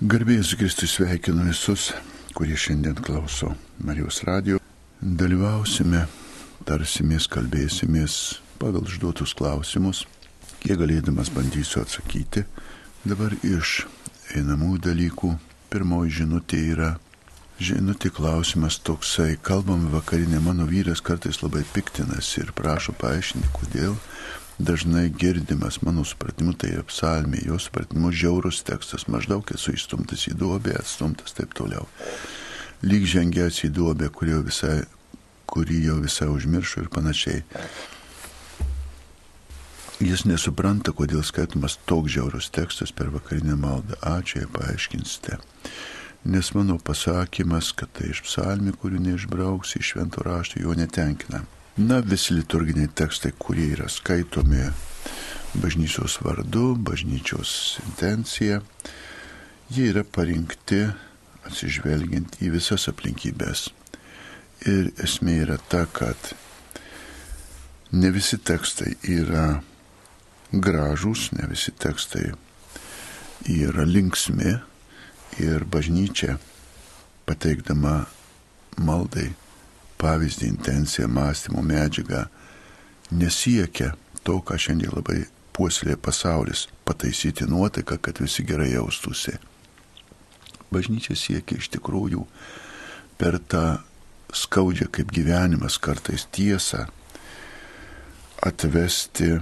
Garbėjus Kristus sveikinu visus, kurie šiandien klauso Marijos radio. Dalyvausime, tarsimės, kalbėsimės pagal užduotus klausimus. Kiek galėdamas bandysiu atsakyti. Dabar iš einamų dalykų. Pirmoji žinutė yra, žinutė klausimas toksai, kalbam vakarinė, mano vyras kartais labai piktinasi ir prašo paaiškinti, kodėl dažnai girdimas, mano supratimu, tai apsalmė, jo supratimu žiaurus tekstas, maždaug esu įstumtas į duobę, atstumtas taip toliau. Lyg žengęs į duobę, kurį jau visai, kurį jau visai užmiršo ir panašiai. Jis nesupranta, kodėl skaitomas toks žiaurus tekstas per vakarinę maldą. Ačiū, jei paaiškinsite. Nes mano pasakymas, kad tai iš psalmi, kurių neišbrauksi iš švento rašto, jo netenkina. Na, visi liturginiai tekstai, kurie yra skaitomi bažnyčios vardu, bažnyčios intencija, jie yra parinkti atsižvelgiant į visas aplinkybės. Ir esmė yra ta, kad ne visi tekstai yra gražūs, ne visi tekstai yra linksmi ir bažnyčia pateikdama maldai pavyzdį, intenciją, mąstymo medžiagą, nesiekia to, ką šiandien labai puoselė pasaulis - pataisyti nuotaiką, kad visi gerai jaustųsi. Bažnyčia siekia iš tikrųjų per tą skaudžią kaip gyvenimas kartais tiesą atvesti,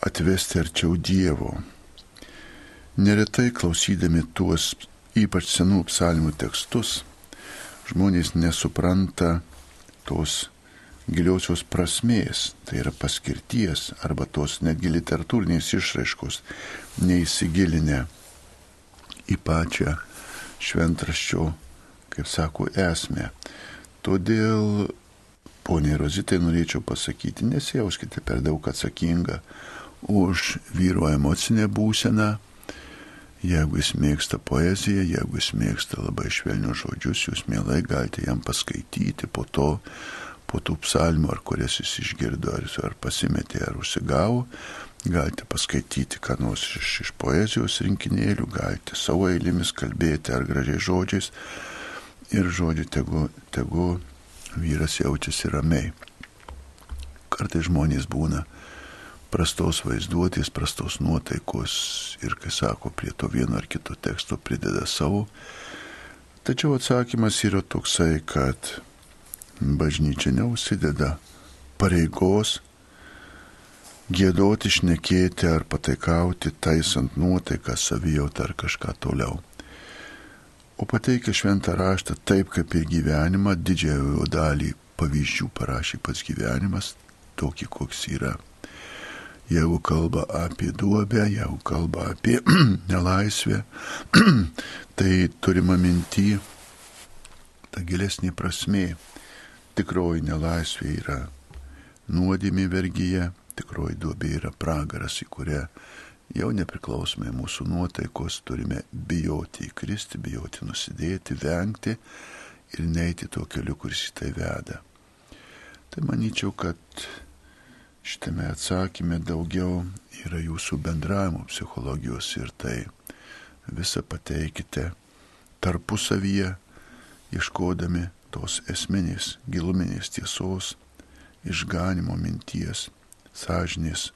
atvesti arčiau Dievo. Neretai klausydami tuos ypač senų psalmų tekstus, žmonės nesupranta tos giliosios prasmės, tai yra paskirties arba tos netgi literatūrinės išraiškos, neįsigilinę į pačią šventraščio, kaip sako, esmę. Todėl, poniai Rozitai, norėčiau pasakyti, nesijauskite per daug atsakinga už vyro emocinę būseną, Jeigu jis mėgsta poeziją, jeigu jis mėgsta labai švelnius žodžius, jūs mielai galite jam paskaityti po to, po tų psalmų, ar kurias jis išgirdo, ar, ar pasimetė, ar užsigavo, galite paskaityti ką nors iš, iš poezijos rinkinėlių, galite savo eilėmis kalbėti ar gražiai žodžiais ir žodžiu tegu, tegu vyras jaučiasi ramiai. Kartai žmonės būna prastos vaizduotės, prastos nuotaikos ir, kai sako, prie to vieno ar kito teksto prideda savo. Tačiau atsakymas yra toksai, kad bažnyčia neužsideda pareigos gėdoti, šnekėti ar pataikauti, taisant nuotaiką, savijautą ar kažką toliau. O pateikia šventą raštą taip, kaip ir gyvenimą, didžiąją jo dalį pavyzdžių parašė pats gyvenimas, tokį, koks yra jeigu kalba apie duobę, jeigu kalba apie nelaisvę, tai turima minty ta gilesnė prasme. Tikroji nelaisvė yra nuodėmė vergyje, tikroji duobė yra pragaras, į kurią jau nepriklausomai mūsų nuotaikos turime bijoti įkristi, bijoti nusidėti, vengti ir neiti tuo keliu, kuris į tai veda. Tai manyčiau, kad šitame atsakymė daugiau yra jūsų bendravimo psichologijos ir tai visą pateikite tarpusavyje, ieškodami tos esminės, giluminės tiesos, išganimo minties, sąžinės,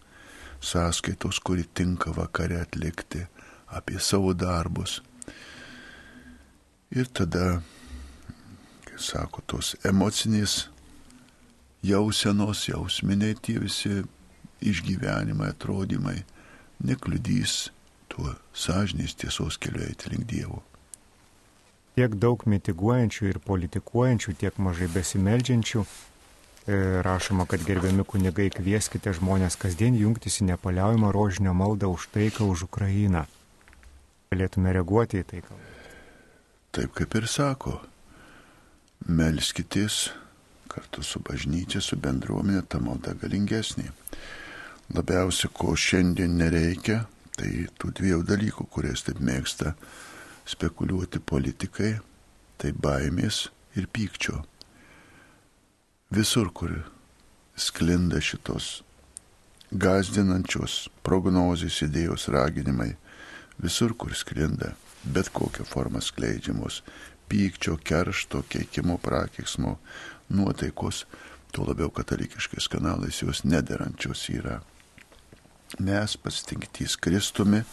sąskaitos, kuri tinka vakare atlikti apie savo darbus. Ir tada, kaip sako, tos emocinės jausenos, jausminiai tie visi išgyvenimai, atrodymai nekliudys tuo sąžinės tiesos keliu eiti link Dievo. Tiek daug mitiguojančių ir politikuojančių, tiek mažai besimeldžiančių. E, rašoma, kad gerbiami kunigai kvieskite žmonės kasdien jungtis į nepaliaujamą rožinio maldą už taiką už Ukrainą. Galėtume reaguoti į tai. Taip kaip ir sako, melskitės kartu su bažnyčia, su bendruomenė, ta malda galingesnė. Labiausia, ko šiandien nereikia, tai tų dviejų dalykų, kuriais taip mėgsta spekuliuoti politikai, tai baimės ir pykčio. Visur, kur sklinda šitos gazdinančios prognozijos idėjos raginimai visur, kur sklinda, bet kokią formą skleidžiamos pykčio, keršto, keikimo prakiksmo, nuotaikos, tuo labiau katalikiškais kanalais jos nederančios yra. Mes pasitinktys Kristumi,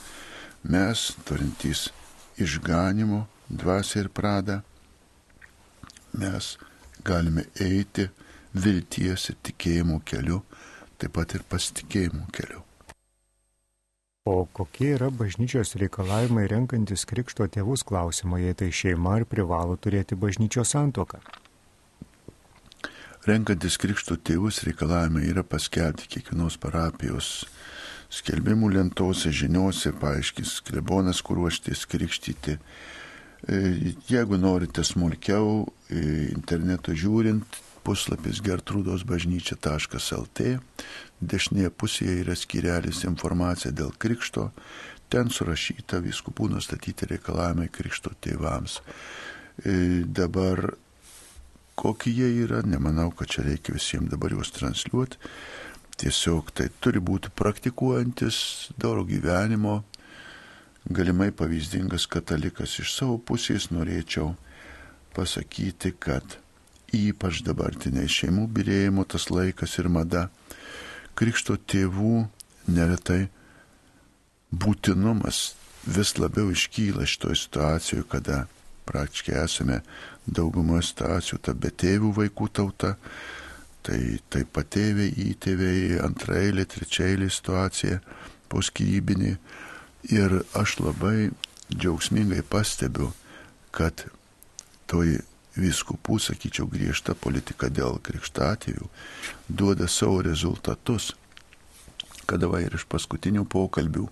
mes turintys išganimo, dvasia ir prada, mes galime eiti vilties ir tikėjimo keliu, taip pat ir pasitikėjimo keliu. O kokie yra bažnyčios reikalavimai renkantis krikšto tėvus klausimą, jei tai šeima ar privalo turėti bažnyčios santoką? Renkantis krikšto tėvus reikalavimai yra paskelbti kiekvienos parapijos skelbimų lentose, žiniuose, paaiškis klebonas, kur ruoštis krikštyti. E, jeigu norite smulkiau, e, interneto žiūrint, puslapis gertrūdosbažnyčia.lt, dešinėje pusėje yra skirelis informacija dėl krikšto, ten surašyta viskupų nustatyti reikalavimai krikšto tėvams. E, dabar kokie jie yra, nemanau, kad čia reikia visiems dabar juos transliuoti. Tiesiog tai turi būti praktikuojantis doro gyvenimo, galimai pavyzdingas katalikas. Iš savo pusės norėčiau pasakyti, kad ypač dabartiniai šeimų birėjimo tas laikas ir mada, krikšto tėvų neretai būtinumas vis labiau iškyla šitoje situacijoje, kada praktiškai esame daugumoje situacijų ta betėvių vaikų tauta, tai taip patėviai, įtėviai, antrailė, trečiailė situacija, poskyrybinė. Ir aš labai džiaugsmingai pastebiu, kad toj viskupų, sakyčiau, griežta politika dėl krikštatėvių duoda savo rezultatus. Kada va ir iš paskutinių pokalbių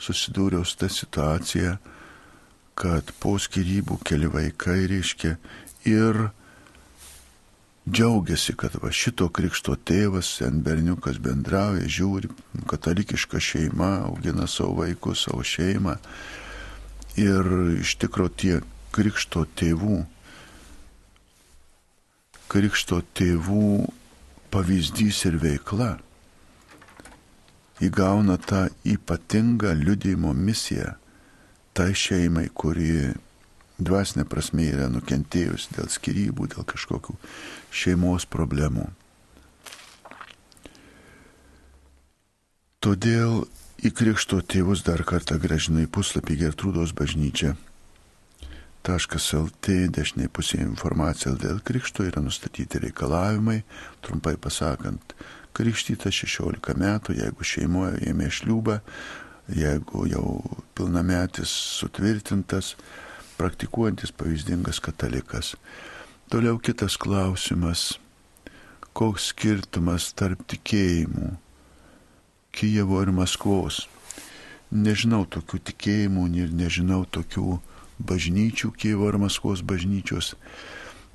susidūriau su tą situaciją, kad po skirybų keli vaikai reiškia ir džiaugiasi, kad va šito krikšto tėvas, sen berniukas bendrauja, žiūri, katalikiška šeima, augina savo vaikus, savo šeimą. Ir iš tikrųjų tie krikšto tėvų krikšto tėvų pavyzdys ir veikla įgauna tą ypatingą liudėjimo misiją tai šeimai, kuri dvasinė prasme yra nukentėjus dėl skirybų, dėl kažkokių šeimos problemų. Todėl į krikšto tėvus dar kartą gražinu į puslapį Gertrūdos bažnyčią lt dešiniai pusėje informacija dėl krikšto yra nustatyti reikalavimai, trumpai pasakant, krikštyta 16 metų, jeigu šeimoje ėmė šliūbą, jeigu jau pilnametis sutvirtintas, praktikuojantis pavyzdingas katalikas. Toliau kitas klausimas, koks skirtumas tarp tikėjimų Kijevo ir Maskvos. Nežinau tokių tikėjimų ir nežinau tokių bažnyčių, Kievo ar Maskvos bažnyčios.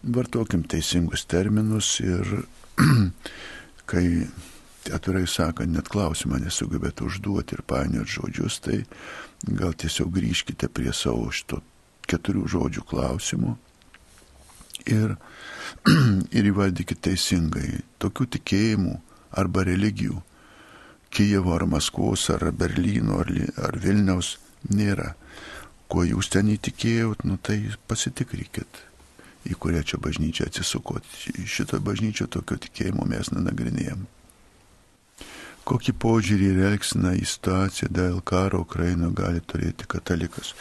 Vartokim teisingus terminus ir kai atvirai sakant, net klausimą nesugebėt užduoti ir painiot žodžius, tai gal tiesiog grįžkite prie savo šito keturių žodžių klausimų ir, ir įvardykite teisingai tokių tikėjimų arba religijų Kijevo ar Maskvos ar Berlyno ar, ar Vilniaus nėra kuo jūs ten įtikėjot, nu tai pasitikrinkit, į kurią čia bažnyčią atsisukot. Šitą bažnyčią tokio tikėjimo mes nenagrinėjom. Kokį požiūrį ir elgsiną į situaciją dėl karo Ukraino gali turėti katalikas?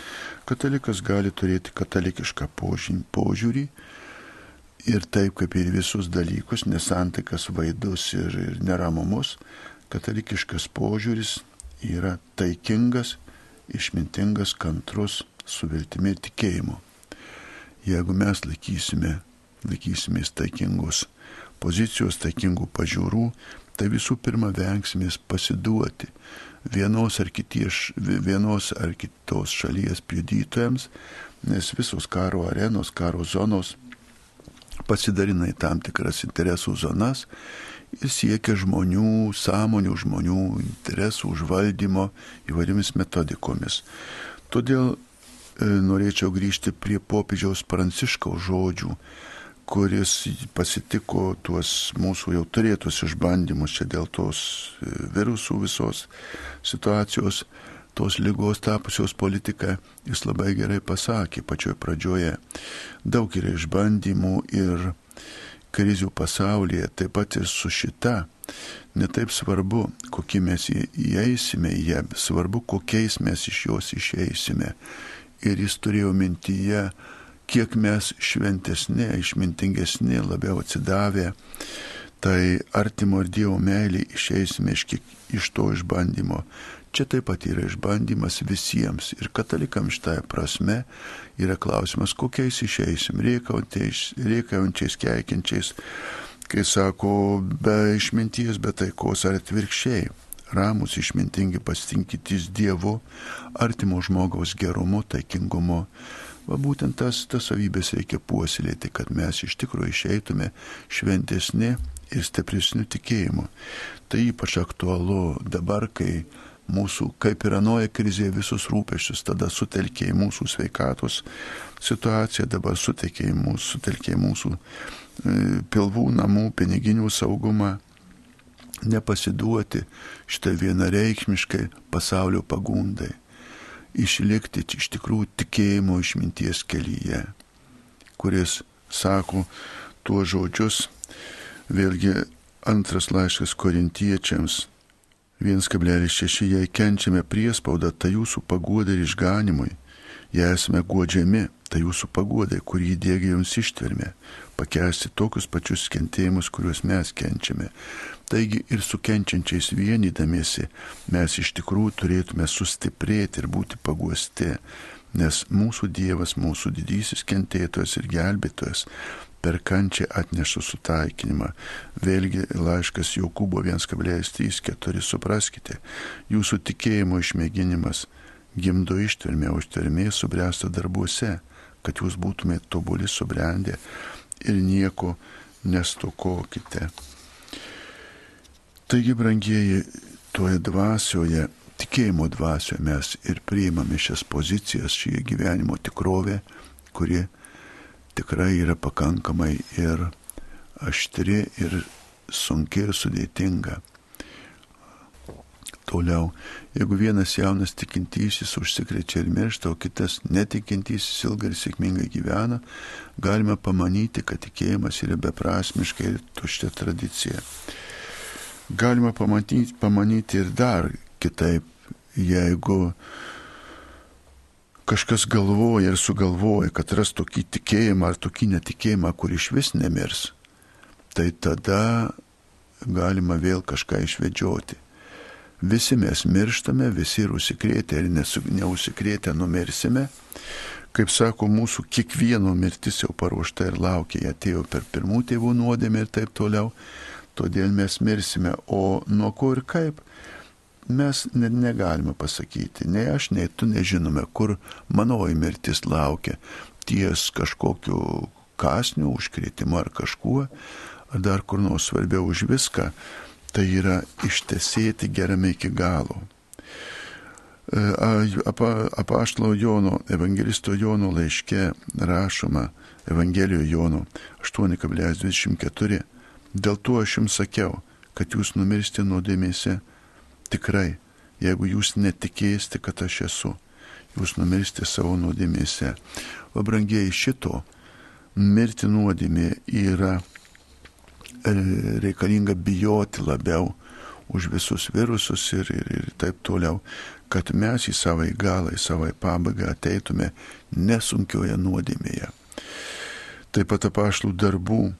Katalikas gali turėti katalikišką požiūrį ir taip kaip ir visus dalykus, nesantikas, vaidus ir, ir neramumus, katalikiškas požiūris yra taikingas išmintingas, kantrus, su viltimi ir tikėjimu. Jeigu mes laikysime, laikysimės taikingos pozicijos, taikingų pažiūrų, tai visų pirma vengsimės pasiduoti vienos ar, kities, vienos ar kitos šalies pjudytojams, nes visos karo arenos, karo zonos pasidarina į tam tikras interesų zonas ir siekia žmonių, sąmonių žmonių interesų užvaldymo įvairiomis metodikomis. Todėl e, norėčiau grįžti prie popiežiaus Pranciškaus žodžių, kuris pasitiko tuos mūsų jau turėtus išbandymus čia dėl tos e, virusų visos situacijos, tos lygos tapusios politika, jis labai gerai pasakė pačioj pradžioje. Daug yra išbandymų ir krizių pasaulyje, taip pat ir su šita. Netaip svarbu, kokie mes įeisime į ją, svarbu, kokiais mes iš jos išeisime. Ir jis turėjo mintyje, kiek mes šventesni, išmintingesni, labiau atsidavę, tai artimo ir Dievo meilį išeisime iš, iš to išbandymo. Čia taip pat yra išbandymas visiems ir katalikams šitąją prasme yra klausimas, kokiais išeisim, riekaujančiais, keikiančiais, kai sako, be išminties, be taikos ar atvirkščiai. Ramus išmintingi pasitinkitys Dievu, artimo žmogaus gerumu, taikingumu. Va būtent tas, tas savybės reikia puoselėti, kad mes iš tikrųjų išeitume šventesni ir stipresnių tikėjimų. Tai ypač aktualu dabar, kai mūsų, kaip ir anoje krizėje, visus rūpeščius tada sutelkė į mūsų sveikatos situaciją, dabar sutelkė į mūsų, sutelkė į mūsų e, pilvų namų, piniginių saugumą, nepasiduoti šitą vienareikšmiškai pasaulio pagundai, išlikti iš tikrųjų tikėjimo išminties kelyje, kuris sako tuos žodžius, vėlgi antras laiškas korintiečiams 1,6 jei kenčiame priespaudą, tai jūsų paguodai ir išganimui. Jei esame godžiami, tai jūsų paguodai, kurį įdėgia jums ištvermė, pakesti tokius pačius kentėjimus, kuriuos mes kenčiame. Taigi ir su kenčiančiais vienydamiesi mes iš tikrųjų turėtume sustiprėti ir būti paguosti, nes mūsų Dievas, mūsų didysis kentėtojas ir gelbėtojas per kančią atneša sutaikinimą. Vėlgi laiškas Jokūbo 1,34 supraskite, jūsų tikėjimo išmėginimas gimdo ištvermė, o ištvermė subręsta darbuose, kad jūs būtumėte tobuli subrendę ir nieko nestokokite. Taigi, brangieji, toje dvasioje, tikėjimo dvasioje mes ir priimame šias pozicijas, šį gyvenimo tikrovę, kuri tikrai yra pakankamai ir aštri, ir sunki, ir sudėtinga. Toliau, jeigu vienas jaunas tikintysis užsikrečia ir miršta, o kitas netikintysis ilgai ir sėkmingai gyvena, galime pamanyti, kad tikėjimas yra beprasmiška ir tuščia tradicija. Galima pamatyti, pamanyti ir dar kitaip, jeigu kažkas galvoja ir sugalvoja, kad ras tokį tikėjimą ar tokį netikėjimą, kur iš vis nemirs, tai tada galima vėl kažką išvedžioti. Visi mes mirštame, visi ir užsikrėtę ir neužsikrėtę numirsime. Kaip sako, mūsų kiekvieno mirtis jau paruošta ir laukia, atėjo per pirmų tėvų nuodėmę ir taip toliau. Todėl mes mirsime. O nuo ko ir kaip? mes net negalime pasakyti, nei aš, nei tu nežinome, kur manoji mirtis laukia, ties kažkokiu kasniu užkrėtimu ar kažkuo, ar dar kur nors svarbiau už viską, tai yra ištesėti gerame iki galo. E, apaštalo Jono, evangelisto Jono laiške rašoma, Evangelijoje Jono 8,24. Dėl to aš jums sakiau, kad jūs numirsti nuodėmėse tikrai, jeigu jūs netikėsite, kad aš esu, jūs numirsite savo nuodėmėse. O brangiai šito mirti nuodėmė yra e, reikalinga bijoti labiau už visus virusus ir, ir, ir taip toliau, kad mes į savo galą, į savo pabaigą ateitume nesunkioje nuodėmėje. Taip pat apašlų darbų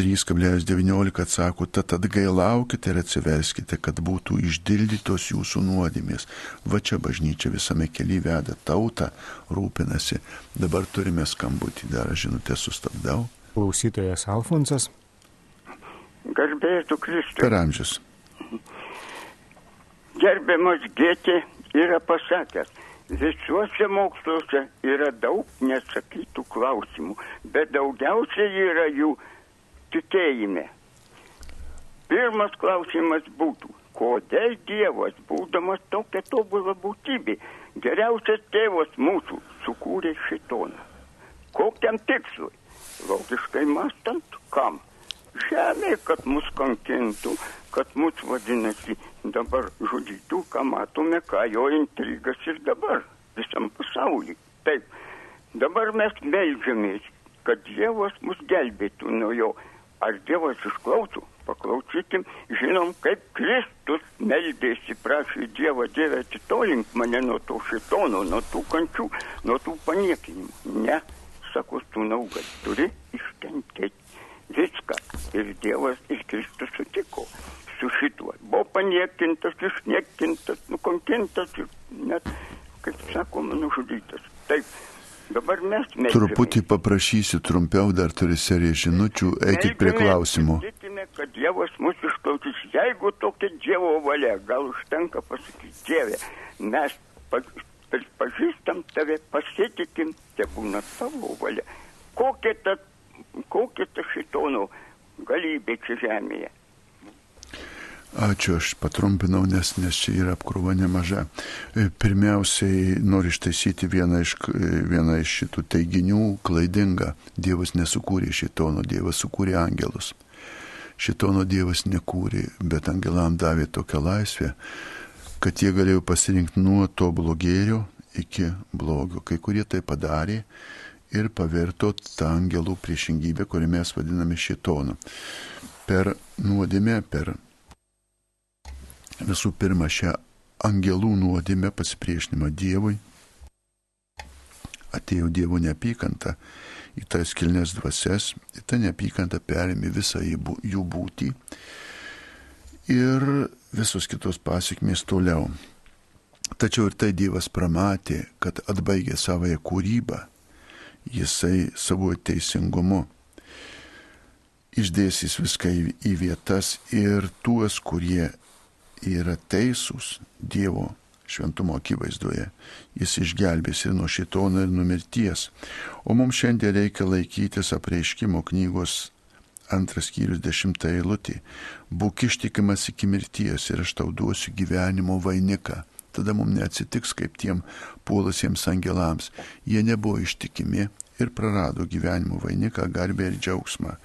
3,19 atsako, tad atgailaukite ir atsiverskite, kad būtų išdildytos jūsų nuodėmės. Va čia bažnyčia visame keli veda tautą, rūpinasi. Dabar turime skambutį, dar žinutę sustabdau. Klausytojas Alfonsas. Garbėtų Kristus. Per amžius. Gerbiamas Gėtė yra pasakęs, Visuose moksluose yra daug nesakytų klausimų, bet daugiausiai yra jų tikėjime. Pirmas klausimas būtų, kodėl Dievas, būdamas tokia tobula būtybė, geriausias tėvas mūsų, sukūrė šitoną? Kokiam tikslui? Logiškai mastant, kam? žemė, kad mus kankintų, kad mus vadinasi dabar žudytų, ką matome, ką jo intrigas ir dabar visam pasauliu. Taip, dabar mes melžiamės, kad Dievas mus gelbėtų nuo jo. Ar Dievas išklauso? Paklausykim, žinom, kaip Kristus meldėsi, prašė Dievą, Dieve, atitolink mane nuo to šitono, nuo tų kančių, nuo tų paniekinimų. Ne, sako, sūnau, kad turi iškentėti viską. Ir Dievas ir Kristus sutiko su šituo. Buvo paniekintas, išniekintas, nukonkintas ir net, kaip sakoma, nužudytas. Taip. Dabar mes mes. Truputį paprašysiu trumpiau, dar turi seriją žinučių, eikit prie klausimų. Tikime, kad Dievas mūsų išklausys. Jeigu tokia Dievo valia, gal užtenka pasakyti, Dieve, mes pažįstam tave, pasitikim, te būna tavo valia. Kokia ta kokia ta šitono galybė čia žemėje. Ačiū, aš patrumpinau, nes, nes čia yra apkrūva nemaža. E, pirmiausiai noriu ištaisyti vieną iš, e, vieną iš šitų teiginių klaidingą. Dievas nesukūrė šitono, Dievas sukūrė angelus. Šitono Dievas nekūrė, bet angelam davė tokią laisvę, kad jie galėjo pasirinkti nuo to blogėrio iki blogio. Kai kurie tai padarė ir pavirto tą angelų priešingybę, kurį mes vadiname šitonu. Per nuodėmę, per visų pirma šią angelų nuodėmę pasipriešinimą Dievui, atėjo Dievo neapykanta į tas kilnes dvasias, į tą neapykantą perėmė visą jų būtį ir visos kitos pasiekmės toliau. Tačiau ir tai Dievas pramatė, kad atbaigė savoje kūrybą, jisai savo teisingumu išdėsys viską į vietas ir tuos, kurie yra teisūs Dievo šventumo akivaizdoje, jis išgelbės ir nuo šitono ir numirties. O mums šiandien reikia laikytis apreiškimo knygos antras skyrius dešimtą eilutį. Būk ištikimas iki mirties ir aš tau duosiu gyvenimo vainiką tada mums neatsitiks kaip tiem puolusiems angelams. Jie nebuvo ištikimi ir prarado gyvenimo vainiką, garbę ir džiaugsmą.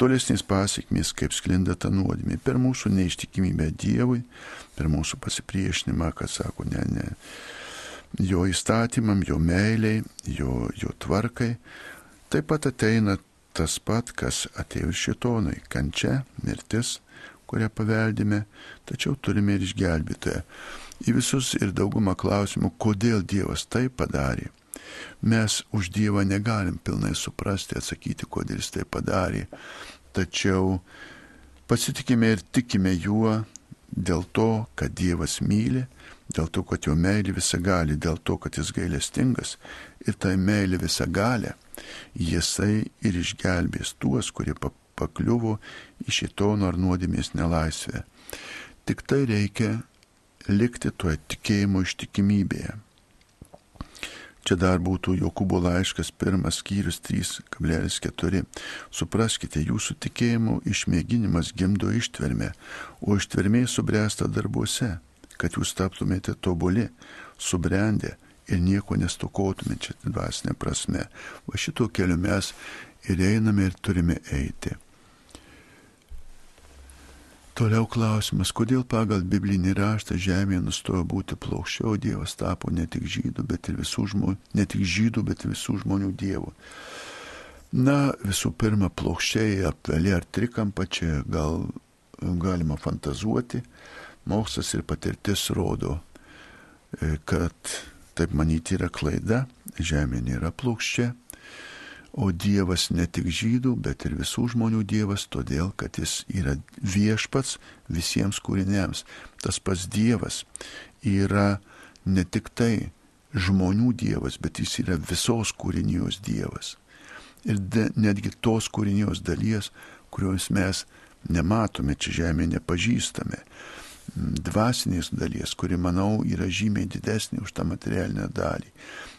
Tolesnės pasiekmės, kaip sklinda ta nuodėmė, per mūsų neištikimybę Dievui, per mūsų pasipriešinimą, kad sako, ne, ne, jo įstatymam, jo meiliai, jo, jo tvarkai, taip pat ateina tas pat, kas atėjo šitonai - kančia, mirtis, kurią paveldime, tačiau turime ir išgelbėtoją. Į visus ir daugumą klausimų, kodėl Dievas tai padarė. Mes už Dievą negalim pilnai suprasti, atsakyti, kodėl jis tai padarė, tačiau pasitikime ir tikime juo dėl to, kad Dievas myli, dėl to, kad jo meilė visą gali, dėl to, kad jis gailestingas ir tai meilė visą galę, jisai ir išgelbės tuos, kurie pakliuvo į šitono ar nuodėmės nelaisvę. Tik tai reikia likti tuo tikėjimo ištikimybėje. Čia dar būtų Jokūbo laiškas pirmas skyrius 3,4. Supraskite, jūsų tikėjimo išmėginimas gimdo ištvermę, o ištvermė subręsta darbuose, kad jūs taptumėte tobuli, subrendę ir nieko nestokotumėte dvasinė prasme. Va šito keliu mes ir einame ir turime eiti. Toliau klausimas, kodėl pagal biblinį raštą žemė nustojo būti plokščia, o Dievas tapo ne tik žydų, bet ir visų žmonių, ne tik žydų, bet ir visų žmonių Dievu. Na, visų pirma, plokščiai apveli ar trikampa čia gal galima fantazuoti. Mokslas ir patirtis rodo, e, kad taip manyti yra klaida, žemė nėra plokščia O Dievas ne tik žydų, bet ir visų žmonių Dievas, todėl kad Jis yra viešpats visiems kūriniams. Tas pats Dievas yra ne tik tai žmonių Dievas, bet Jis yra visos kūrinijos Dievas. Ir de, netgi tos kūrinijos dalies, kurios mes nematome čia žemėje, nepažįstame. Dvasinės dalies, kuri, manau, yra žymiai didesnė už tą materialinę dalį.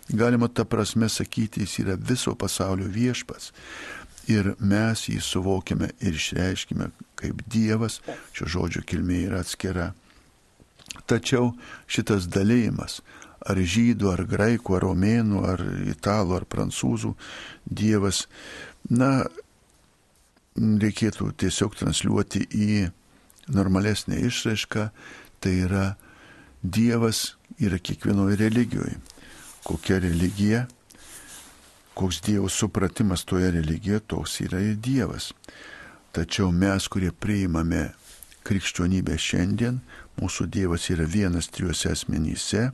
Galima tą prasme sakyti, jis yra viso pasaulio viešpats. Ir mes jį suvokiame ir išreiškime kaip Dievas, šio žodžio kilmė yra atskira. Tačiau šitas dalymas, ar žydų, ar graikų, ar romėnų, ar italų, ar prancūzų, Dievas, na, reikėtų tiesiog transliuoti į normalesnę išraišką, tai yra Dievas yra kiekvienoje religijoje. Kokia religija, koks Dievo supratimas toje religijoje, toks yra ir Dievas. Tačiau mes, kurie priimame krikščionybę šiandien, mūsų Dievas yra vienas trijuose asmenyse.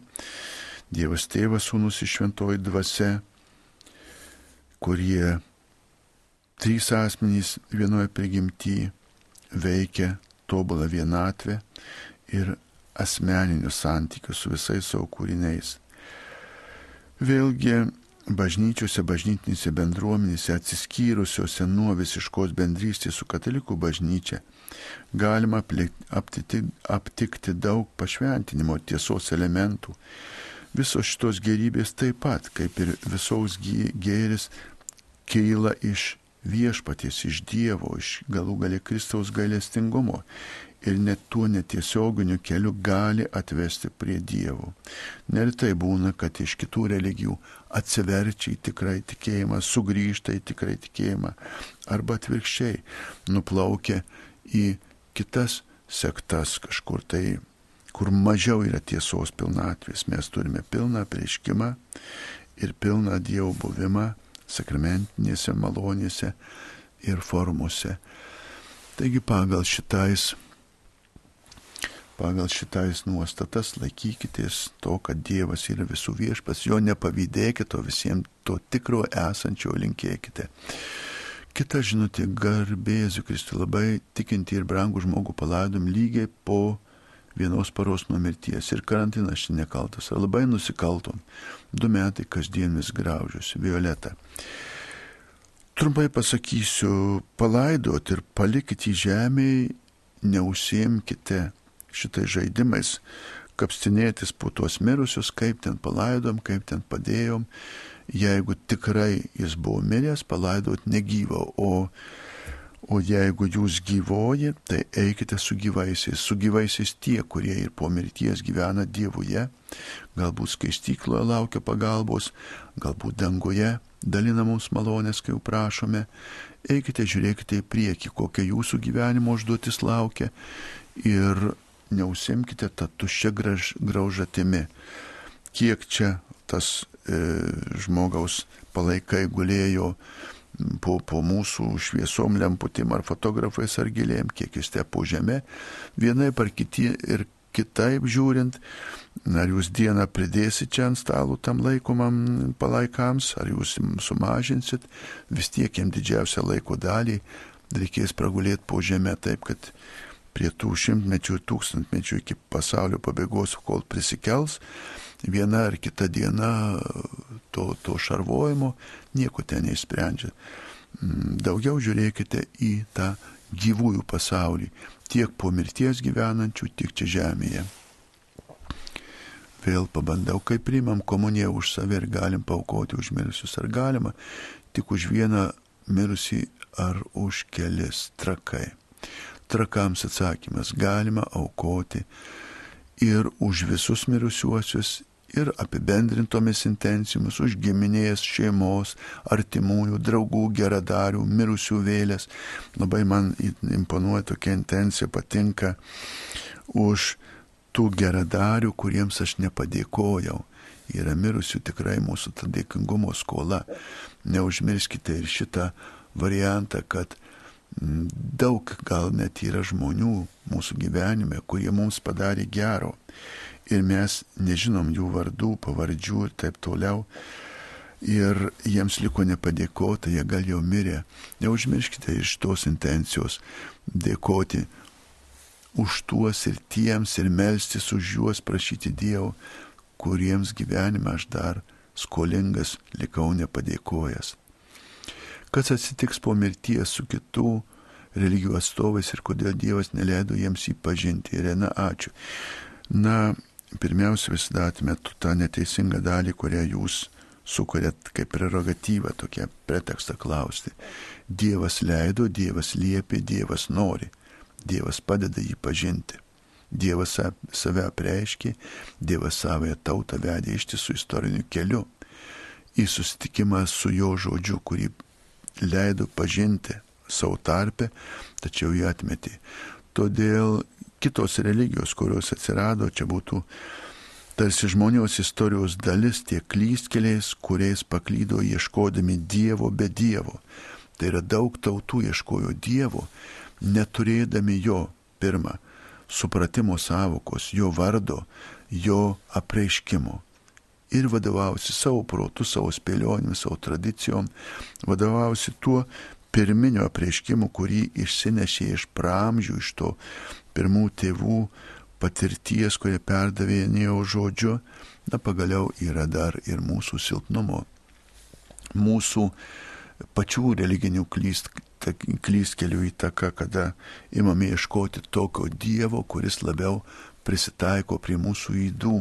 Dievas tėvas, sūnus iš šventoji dvasia, kurie trys asmenys vienoje prigimtyje veikia tobulą vienatvę ir asmeninius santykius su visais savo kūriniais. Vėlgi, bažnyčiose, bažnytinėse bendruomenėse atsiskyrusiuose nuo visiškos bendrystės su katalikų bažnyčia galima aptikti, aptikti daug pašventinimo tiesos elementų. Visos šitos gerybės taip pat, kaip ir visos gėris, keila iš viešpaties, iš Dievo, iš galų galę Kristaus gailestingumo ir net tuo netiesioginiu keliu gali atvesti prie Dievo. Neretai būna, kad iš kitų religijų atsiverčia į tikrai tikėjimą, sugrįžta į tikrai tikėjimą arba atvirkščiai nuplaukia į kitas sektas kažkur tai, kur mažiau yra tiesos pilnatvės. Mes turime pilną prieškimą ir pilną Dievo buvimą sakramentinėse malonėse ir formose. Taigi pagal šitais pagal šitais nuostatas laikykitės to, kad Dievas yra visų viešpas, jo nepavydėkite, o visiems to tikro esančio linkėkite. Kita žinutė - garbėsiu Kristui labai tikinti ir brangų žmogų palaidom lygiai po vienos paros nuo mirties ir karantinas čia nekaltas, ar labai nusikaltom. Du metai kasdien vis graužiuosi. Violeta. Trumpai pasakysiu, palaidot ir palikite į žemėje, neusimkite šitais žaidimais kapstinėtis po tuos mirusius, kaip ten palaidom, kaip ten padėjom. Jeigu tikrai jis buvo miręs, palaidot negyvą, o, o jeigu jūs gyvoji, tai eikite su gyvaisiais, su gyvaisiais tie, kurie ir po mirties gyvena Dievuje, galbūt skaistykloje laukia pagalbos, galbūt danguje dalina mums malonės, kai jau prašome. Eikite, žiūrėkite į priekį, kokia jūsų gyvenimo užduotis laukia ir neusimkite tą tuščią graužatimi. Kiek čia tas e, žmogaus palaikai gulėjo po, po mūsų šviesom lemputėm ar fotografais ar gilėjim, kiek jis te po žemė, vienai par kiti ir kitaip žiūrint, ar jūs dieną pridėsit čia ant stalų tam laikomam palaikams, ar jūs sumažinsit, vis tiek jam didžiausią laiko dalį reikės pragulėti po žemę taip, kad prie tų šimtmečių ir tūkstantmečių iki pasaulio pabaigos, kol prisikels, viena ar kita diena to, to šarvojimo nieko ten neįsprendžia. Mm, daugiau žiūrėkite į tą gyvųjų pasaulį, tiek po mirties gyvenančių, tiek čia žemėje. Vėl pabandau, kaip priimam komuniją už save ir galim paukoti už mirusius, ar galima tik už vieną mirusį ar už kelis trakai trakams atsakymas galima aukoti ir už visus mirusiuosius, ir apibendrintomis intencijomis už giminės, šeimos, artimųjų, draugų, geradarių, mirusių vėlės. Labai man imponuoja tokia intencija, patinka už tų geradarių, kuriems aš nepadėkojau. Yra mirusių tikrai mūsų ta dėkingumo skola. Neužmirskite ir šitą variantą, kad daug gal net yra žmonių mūsų gyvenime, kurie mums padarė gero ir mes nežinom jų vardų, pavardžių ir taip toliau. Ir jiems liko nepadėkota, jie gal jau mirė. Neužmirškite iš tos intencijos dėkoti už tuos ir tiems ir melstis už juos, prašyti Dievo, kuriems gyvenime aš dar skolingas likau nepadėkojęs kas atsitiks po mirties su kitų religijų atstovais ir kodėl Dievas neleido jiems jį pažinti. Irena, ačiū. Na, pirmiausia, visada atmetu tą neteisingą dalį, kurią jūs sukuriat kaip prerogatyvą, tokią pretekstą klausti. Dievas leido, Dievas liepė, Dievas nori, Dievas padeda jį pažinti. Dievas save apreiškė, Dievas savoje tautą vedė ištisų istoriniu keliu į susitikimą su jo žodžiu, kurį leido pažinti savo tarpe, tačiau jį atmetė. Todėl kitos religijos, kurios atsirado, čia būtų tarsi žmonijos istorijos dalis tie klystkeliais, kuriais paklydo ieškodami Dievo be Dievo. Tai yra daug tautų ieškojo Dievo, neturėdami jo pirmą supratimo savokos, jo vardo, jo apreiškimo. Ir vadovausi savo protų, savo spėlionėmis, savo tradicijom, vadovausi tuo pirminio apreiškimu, kurį išsinešė iš pramžių, iš to pirmų tėvų patirties, kurie perdavė Dievo žodžiu, na pagaliau yra dar ir mūsų silpnumo, mūsų pačių religinių klyst, klystkelių įtaka, kada imame ieškoti tokio Dievo, kuris labiau prisitaiko prie mūsų įdų,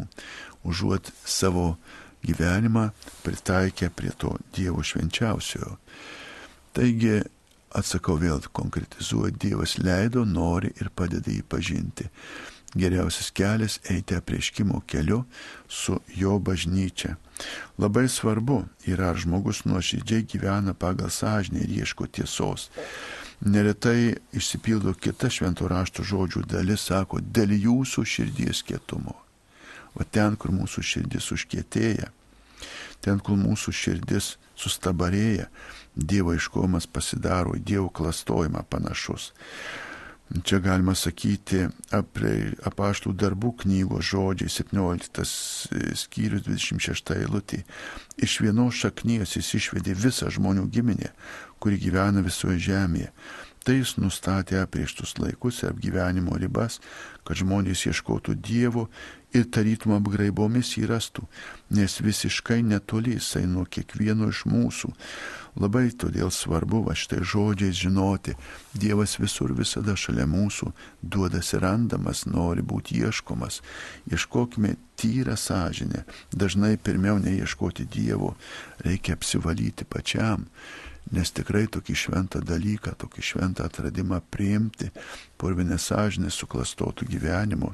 užuot savo gyvenimą pritaikę prie to Dievo švenčiausiojo. Taigi, atsakau vėl konkretizuoju, Dievas leido, nori ir padeda jį pažinti. Geriausias kelias eiti aprieškimo keliu su jo bažnyčia. Labai svarbu yra, ar žmogus nuoširdžiai gyvena pagal sąžinę ir ieško tiesos. Neretai išsipildo kita švento rašto žodžių dalis, sako, dėl jūsų širdies kietumo. O ten, kur mūsų širdis užkietėja, ten, kur mūsų širdis sustabarėja, Dievo iškomas pasidaro Dievo klastojimą panašus. Čia galima sakyti apaštų darbų knygos žodžiai 17 skyrius 26 eilutė. Iš vienos šaknies jis išvedė visą žmonių giminę, kuri gyvena visoje žemėje. Tai jis nustatė aprieštus laikus ir apgyvenimo ribas, kad žmonės ieškotų Dievo ir tarytum apgraibomis įrastų, nes visiškai netoli jisai nuo kiekvieno iš mūsų. Labai todėl svarbu va štai žodžiais žinoti, Dievas visur visada šalia mūsų, duodas ir randamas, nori būti ieškomas. Ieškokime tyrą sąžinę. Dažnai pirmiau neieškoti Dievo, reikia apsivalyti pačiam nes tikrai tokį šventą dalyką, tokį šventą atradimą priimti, purvinę sąžinę suklastotų gyvenimo,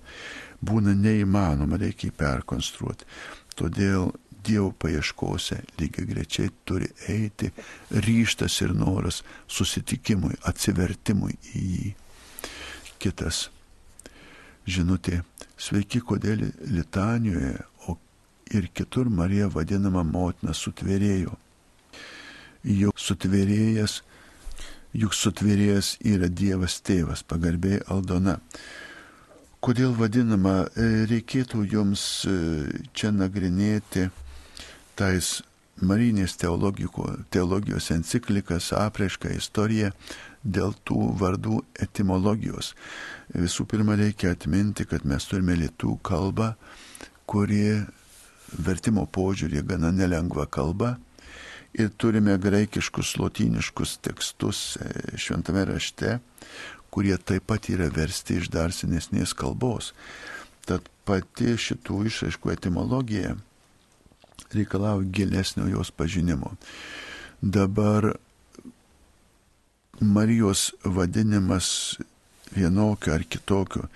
būna neįmanoma, reikia jį perkonstruoti. Todėl Dievo paieškose lygiai grečiai turi eiti ryštas ir noras susitikimui, atsivertimui į jį. Kitas žinutė. Sveiki, kodėl Litanijoje, o ir kitur Marija vadinama motina sutvėrėjo. Jau sutvėrėjas, juk sutvėrėjas yra Dievas tėvas, pagarbiai Aldona. Kodėl vadinama, reikėtų jums čia nagrinėti tais Marinės teologijos enciklikas, apraiška, istorija dėl tų vardų etimologijos. Visų pirma, reikia atminti, kad mes turime lietų kalbą, kuri vertimo požiūrį gana nelengva kalba. Ir turime graikiškus, lotyniškus tekstus e, šventame rašte, kurie taip pat yra versti iš dar senesnės kalbos. Tad pati šitų išraiškų etimologija reikalauja gilesnio jos pažinimo. Dabar Marijos vadinimas vienokio ar kitokio,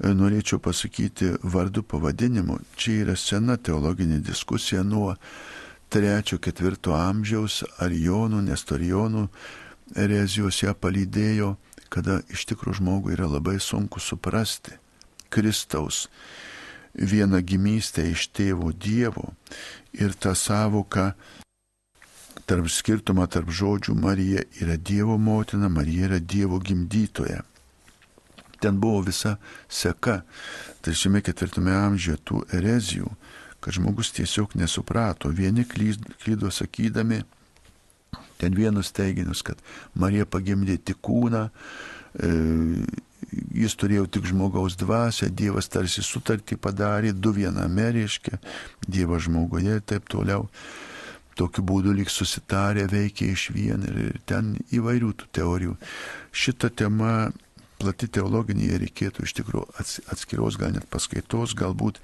norėčiau pasakyti vardu pavadinimu, čia yra sena teologinė diskusija nuo 3-4 amžiaus ar Jonų, Nestorijonų erezijos ją palydėjo, kada iš tikrųjų žmogui yra labai sunku suprasti Kristaus vieną gimystę iš tėvo Dievo ir tą savoką tarp skirtumą tarp žodžių Marija yra Dievo motina, Marija yra Dievo gimdytoja. Ten buvo visa seka, trečiame ketvirtame amžiuje tų erezijų, kad žmogus tiesiog nesuprato. Vieni klydo sakydami, ten vienus teiginius, kad Marija pagimdė tik kūną, e, jis turėjo tik žmogaus dvasę, Dievas tarsi sutartį padarė, du viename reiškia, Dievas žmoguje ir taip toliau. Tokiu būdu lyg susitarė, veikia iš vien ir ten įvairių tų teorijų. Šita tema plati teologinė reikėtų iš tikrųjų atskiros, gal net paskaitos, galbūt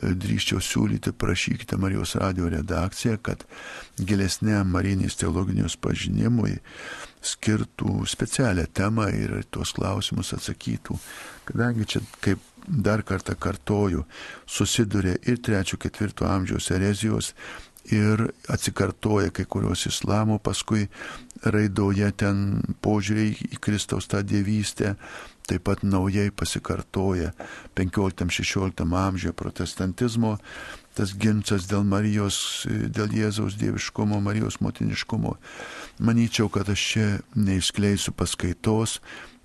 drįščiau siūlyti, prašykite Marijos radio redakciją, kad gilesniam Marinės teologinius pažinimui skirtų specialią temą ir tuos klausimus atsakytų. Kadangi čia, kaip dar kartą kartoju, susiduria ir 3-4 amžiaus erezijos, ir atsikartoja kai kurios islamo, paskui raidoje ten požiūriai į Kristaus tą dievystę, taip pat naujai pasikartoja 15-16 amžiuje protestantizmo tas ginčas dėl Marijos, dėl Jėzaus dieviškumo, Marijos motiniškumo. Manyčiau, kad aš čia neišskleisiu paskaitos,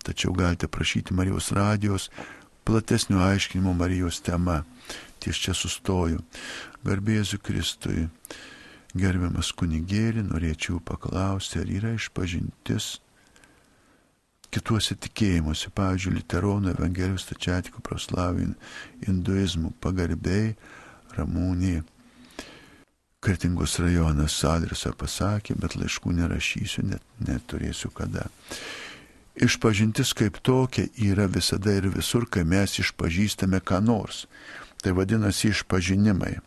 tačiau galite prašyti Marijos radijos platesnio aiškinimo Marijos tema. Ties čia sustoju. Garbėsiu Kristui. Gerbiamas kunigėlį, norėčiau paklausti, ar yra išpažintis kituose tikėjimuose, pavyzdžiui, literonų, evangelijos, stačiatikų, proslavin, hinduizmų, pagarbiai, ramūnį. Kartingos rajonas adresą pasakė, bet laiškų nerašysiu, net neturėsiu kada. Išpažintis kaip tokia yra visada ir visur, kai mes išpažįstame ką nors. Tai vadinasi išpažinimai.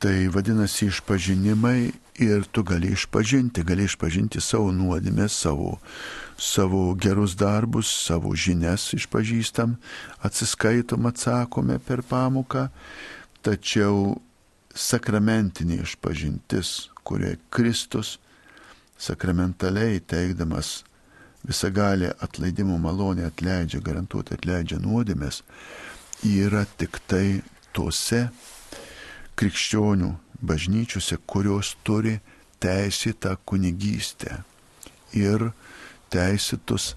Tai vadinasi išpažinimai ir tu gali išpažinti, gali išpažinti savo nuodėmės, savo, savo gerus darbus, savo žinias išpažįstam, atsiskaitom, atsakome per pamoką, tačiau sakramentinė išpažintis, kurioje Kristus sakramentaliai teikdamas visagalė atleidimo malonė atleidžia, garantuotai atleidžia nuodėmės, yra tik tai tose krikščionių bažnyčiose, kurios turi teisėtą kunigystę ir teisėtus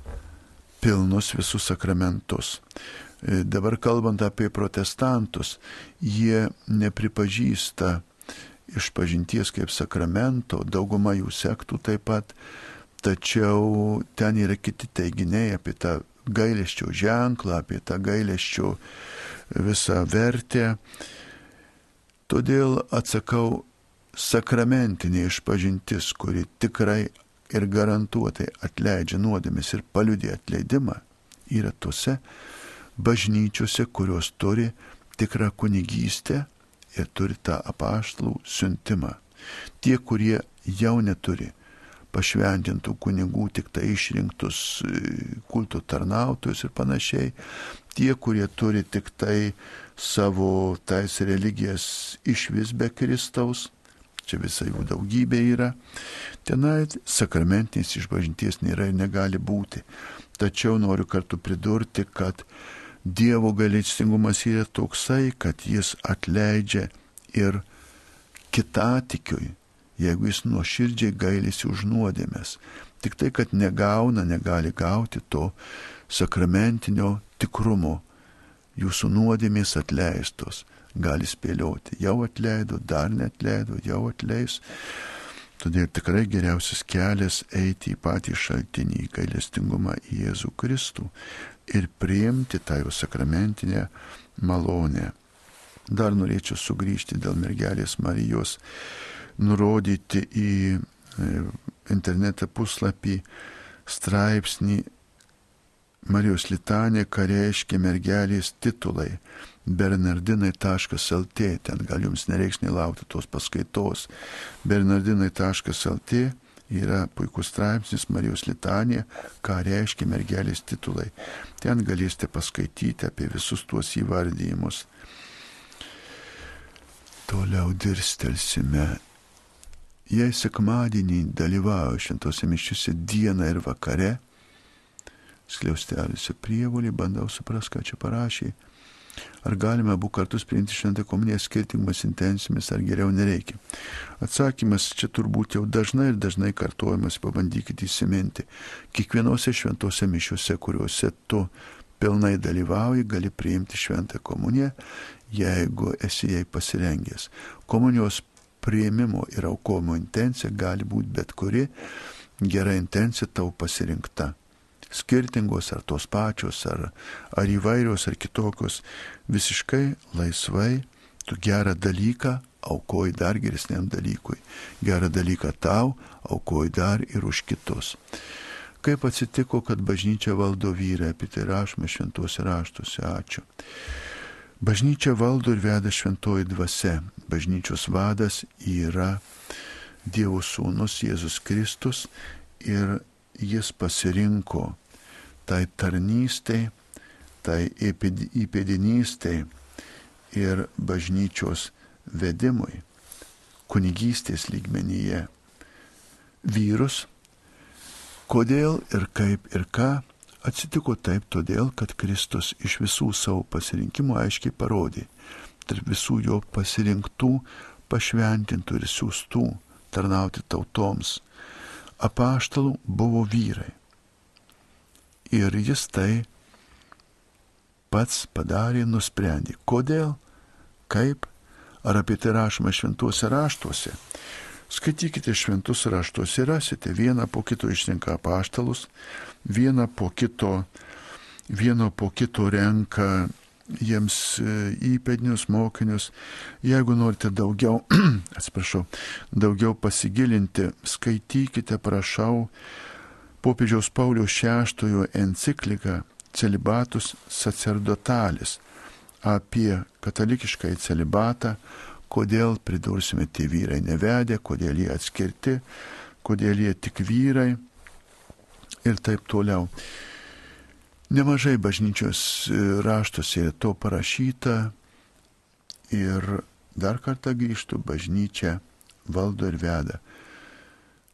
pilnus visus sakramentus. E, dabar kalbant apie protestantus, jie nepripažįsta išpažinties kaip sakramento, dauguma jų sektų taip pat, tačiau ten yra kiti teiginiai apie tą gailesčio ženklą, apie tą gailesčio visą vertę Todėl atsakau sakramentinė išpažintis, kuri tikrai ir garantuotai atleidžia nuodėmis ir paliudė atleidimą, yra tose bažnyčiose, kurios turi tikrą kunigystę ir turi tą apaštalų siuntimą. Tie, kurie jau neturi pašventintų kunigų, tik tai išrinktus e, kulto tarnautojus ir panašiai, tie, kurie turi tik tai savo tais religijas iš vis be Kristaus, čia visai jų daugybė yra, tenai sakramentinės išpažinties nėra ir negali būti. Tačiau noriu kartu pridurti, kad Dievo gailestingumas yra toksai, kad jis atleidžia ir kitatikiui, jeigu jis nuoširdžiai gailisi už nuodėmės. Tik tai, kad negauna, negali gauti to sakramentinio tikrumo jūsų nuodėmės atleistos, gali spėlioti, jau atleido, dar netleido, jau atleis. Todėl tikrai geriausias kelias eiti į patį šaltinį, į gailestingumą į Jėzų Kristų ir priimti tą jo sakramentinę malonę. Dar norėčiau sugrįžti dėl mergelės Marijos, nurodyti į e, internetą puslapį straipsnį Marijos litanė, ką reiškia mergelės titulai. Bernardinai.lt, ten gal jums nereiks nelaukti tos paskaitos. Bernardinai.lt yra puikus straipsnis Marijos litanė, ką reiškia mergelės titulai. Ten galėsite paskaityti apie visus tuos įvardyjimus. Toliau dirstelsime. Jei sekmadienį dalyvauju šventose mišiuose dieną ir vakare, skliausteliuose prievolį, bandau suprasti, ką čia parašė. Ar galime abu kartus priimti šventą komuniją skirtingomis intencijomis, ar geriau nereikia? Atsakymas čia turbūt jau dažnai ir dažnai kartuojamas, pabandykite įsiminti. Kiekvienose šventose mišiuose, kuriuose tu pilnai dalyvauji, gali priimti šventą komuniją, jeigu esi jai pasirengęs. Komunijos prieimimo ir aukomo intencija gali būti bet kuri gera intencija tau pasirinkta skirtingos ar tos pačios, ar, ar įvairios, ar kitokios, visiškai laisvai tu gerą dalyką aukoji dar geresniam dalykui. Gerą dalyką tau aukoji dar ir už kitus. Kaip atsitiko, kad bažnyčia valdo vyrai, apie tai rašome šventuose raštuose, ačiū. Bažnyčia valdo ir veda šventoji dvasia. Bažnyčios vadas yra Dievo sūnus Jėzus Kristus ir jis pasirinko tai tarnystei, tai įpėdinystei ir bažnyčios vedimui kunigystės lygmenyje vyrus, kodėl ir kaip ir ką atsitiko taip todėl, kad Kristus iš visų savo pasirinkimų aiškiai parodė, tarp visų jo pasirinktų, pašventintų ir siūstų tarnauti tautoms, apaštalų buvo vyrai. Ir jis tai pats padarė, nusprendė. Kodėl, kaip, ar apie tai rašoma šventuose raštuose. Skaitykite šventus raštus ir rasite vieną po kito išrenka apaštalus, vieną po kito, vieno po kito renka jiems e, įpėdinius mokinius. Jeigu norite daugiau, atsiprašau, daugiau pasigilinti, skaitykite, prašau, popiežiaus Pauliaus VI encikliką Celibatus sacerdotalis apie katalikišką celibatą, kodėl, pridursime, tie vyrai nevedė, kodėl jie atskirti, kodėl jie tik vyrai ir taip toliau. Nemažai bažnyčios raštuose to parašyta ir dar kartą grįžtų bažnyčia valdo ir veda.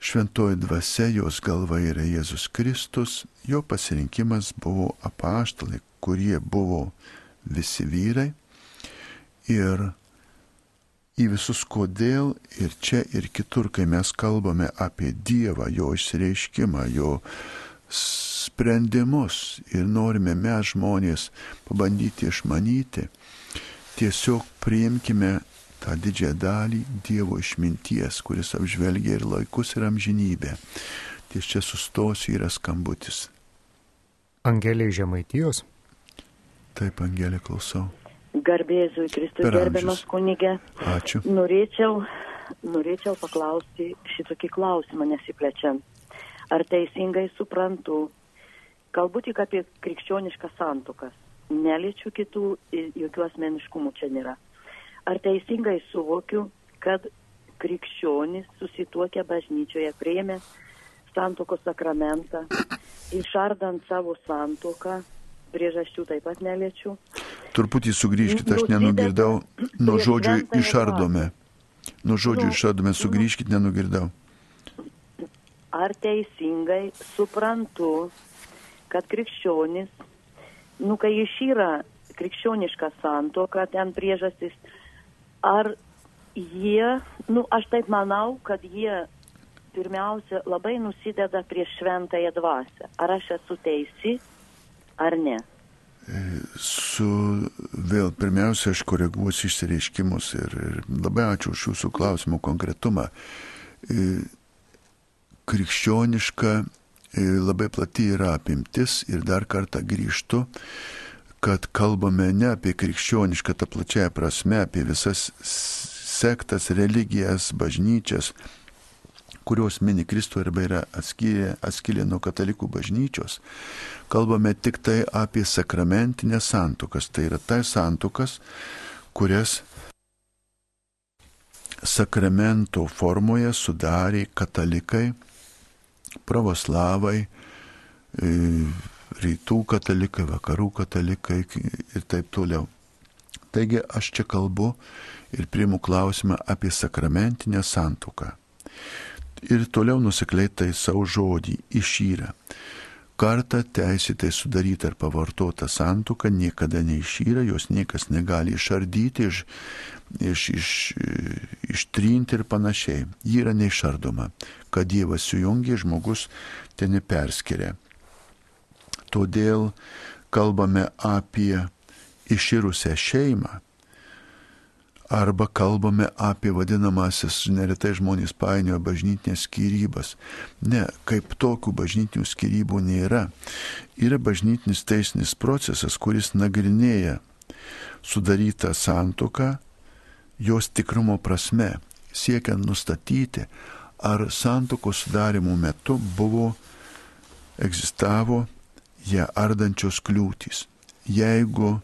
Šventoji dvasia, jos galva yra Jėzus Kristus, jo pasirinkimas buvo apaštalai, kurie buvo visi vyrai. Ir į visus kodėl ir čia ir kitur, kai mes kalbame apie Dievą, jo išreiškimą, jo sprendimus ir norime mes žmonės pabandyti išmanyti, tiesiog priimkime tą didžiąją dalį Dievo išminties, kuris apžvelgia ir laikus, ir amžinybę. Ties čia sustosiu yra skambutis. Angelė Žemaitijos. Taip, Angelė, klausau. Garbėzui Kristui, gerbiamas kunigė. Ačiū. Norėčiau, norėčiau paklausti šitokį klausimą nesiplečiant. Ar teisingai suprantu, kalbu tik apie krikščioniškas santokas, neliečiu kitų, jokių asmeniškumų čia nėra. Ar teisingai suvokiu, kad krikščionis susituokę bažnyčioje prieimė santokos sakramentą, išardant savo santoką, priežasčių taip pat neliečiu. Truputį sugrįžkite, aš nenugirdau, nuo žodžių išardome. Nuo žodžių nu, išardome, sugrįžkite, nenugirdau. Ar teisingai suprantu, kad krikščionis, nu kai išyra krikščioniška santoka, ten priežastis, ar jie, nu aš taip manau, kad jie pirmiausia labai nusideda prieš šventąją dvasę. Ar aš esu teisi, ar ne? Su vėl pirmiausia, aš koreguosiu išsireiškimus ir, ir labai ačiū už jūsų klausimų konkretumą. E, krikščioniška e, labai plati yra apimtis ir dar kartą grįžtu, kad kalbame ne apie krikščionišką tą plačiąją prasme, apie visas sektas, religijas, bažnyčias, kurios mini Kristų arba yra atskilę, atskilę nuo katalikų bažnyčios. Kalbame tik tai apie sakramentinės santukas. Tai yra tai santukas, kurias sakramento formoje sudarė katalikai pravoslavai, e, rytų katalikai, vakarų katalikai ir taip toliau. Taigi aš čia kalbu ir priimu klausimą apie sakramentinę santuką. Ir toliau nusikliai tai savo žodį išyra. Kartą teisėtai sudaryta ar pavartota santuoka niekada neišyra, jos niekas negali išardyti, iš, iš, iš, ištrinti ir panašiai. Ji yra neišardoma. Kad Dievas sujungia, žmogus ten neperskiria. Todėl kalbame apie iširusią šeimą, arba kalbame apie vadinamasis, neretai žmonės painioja bažnytinės skirybas. Ne, kaip tokių bažnytinių skirybų nėra. Yra bažnytinis teisinis procesas, kuris nagrinėja sudarytą santoką, jos tikrumo prasme, siekiant nustatyti, ar santokos sudarimo metu buvo, egzistavo ją ardančios kliūtys. Jeigu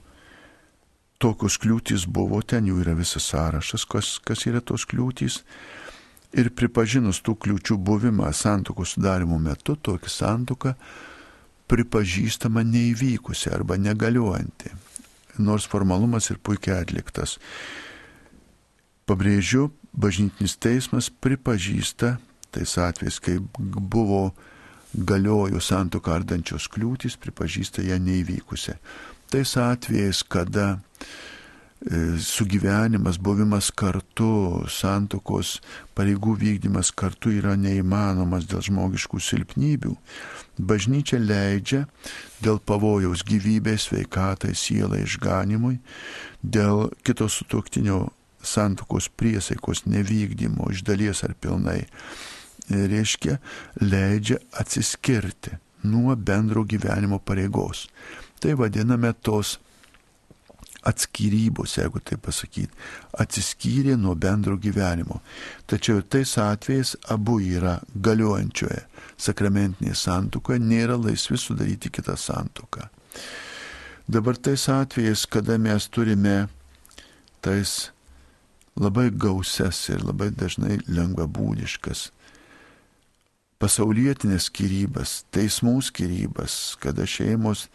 tokios kliūtys buvo, ten jų yra visas sąrašas, kas, kas yra tos kliūtys. Ir pripažinus tų kliūčių buvimą santokos sudarimo metu, tokia santoka pripažįstama neįvykusi arba negaliuojanti, nors formalumas ir puikiai atliktas. Pabrėžiu, bažnytinis teismas pripažįsta tais atvejais, kai buvo galiojo santoką ardančios kliūtis, pripažįsta ją neįvykusią. Tais atvejais, kada e, sugyvenimas, buvimas kartu, santokos pareigų vykdymas kartu yra neįmanomas dėl žmogiškų silpnybių, bažnyčia leidžia dėl pavojaus gyvybei, sveikatai, sielai, išganimui, dėl kito sutoktinio santokos priesaikos nevykdymo iš dalies ar pilnai reiškia, leidžia atsiskirti nuo bendro gyvenimo pareigos. Tai vadiname tos atskyrybos, jeigu tai pasakyti, atsiskyrė nuo bendro gyvenimo. Tačiau tais atvejais abu yra galiojančioje sakramentinėje santukoje, nėra laisvi sudaryti kitą santuką. Dabar tais atvejais, kada mes turime tais labai gausias ir labai dažnai lengvabūdiškas pasaulietinės skirybas, teismų skirybas, kada šeimos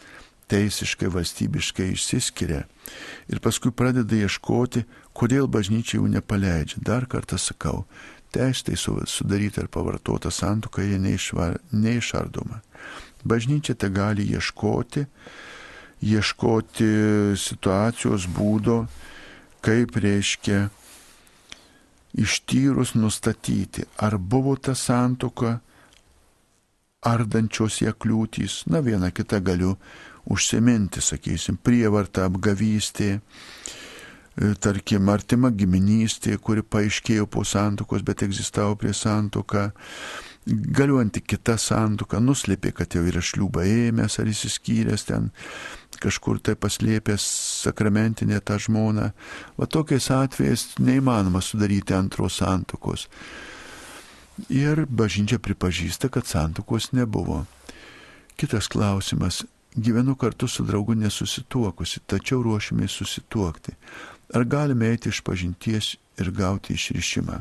teisiškai, valstybiškai išsiskiria ir paskui pradeda ieškoti, kodėl bažnyčia jų nepaleidžia. Dar kartą sakau, teistai sudaryti ar pavartota santuoka jie neišvar, neišardoma. Bažnyčia te gali ieškoti, ieškoti situacijos būdo, kaip reiškia ištyrus nustatyti, ar buvo ta santuoka ardančios ją kliūtys, na viena kita galiu užsiminti, sakysim, prievarta, apgavystė, e, tarkim, artima giminystė, kuri paaiškėjo po santokos, bet egzistavo prie santoką, galiuojanti kita santoka, nuslėpė, kad jau yra šliūba ėmęs ar įsiskyręs ten, kažkur tai paslėpęs sakramentinę tą žmoną. Va tokiais atvejais neįmanoma sudaryti antros santokos. Ir bažnyčia pripažįsta, kad santokos nebuvo. Kitas klausimas. Gyvenu kartu su draugu nesusituokusi, tačiau ruošimės susituokti. Ar galime eiti iš pažinties ir gauti išrišimą?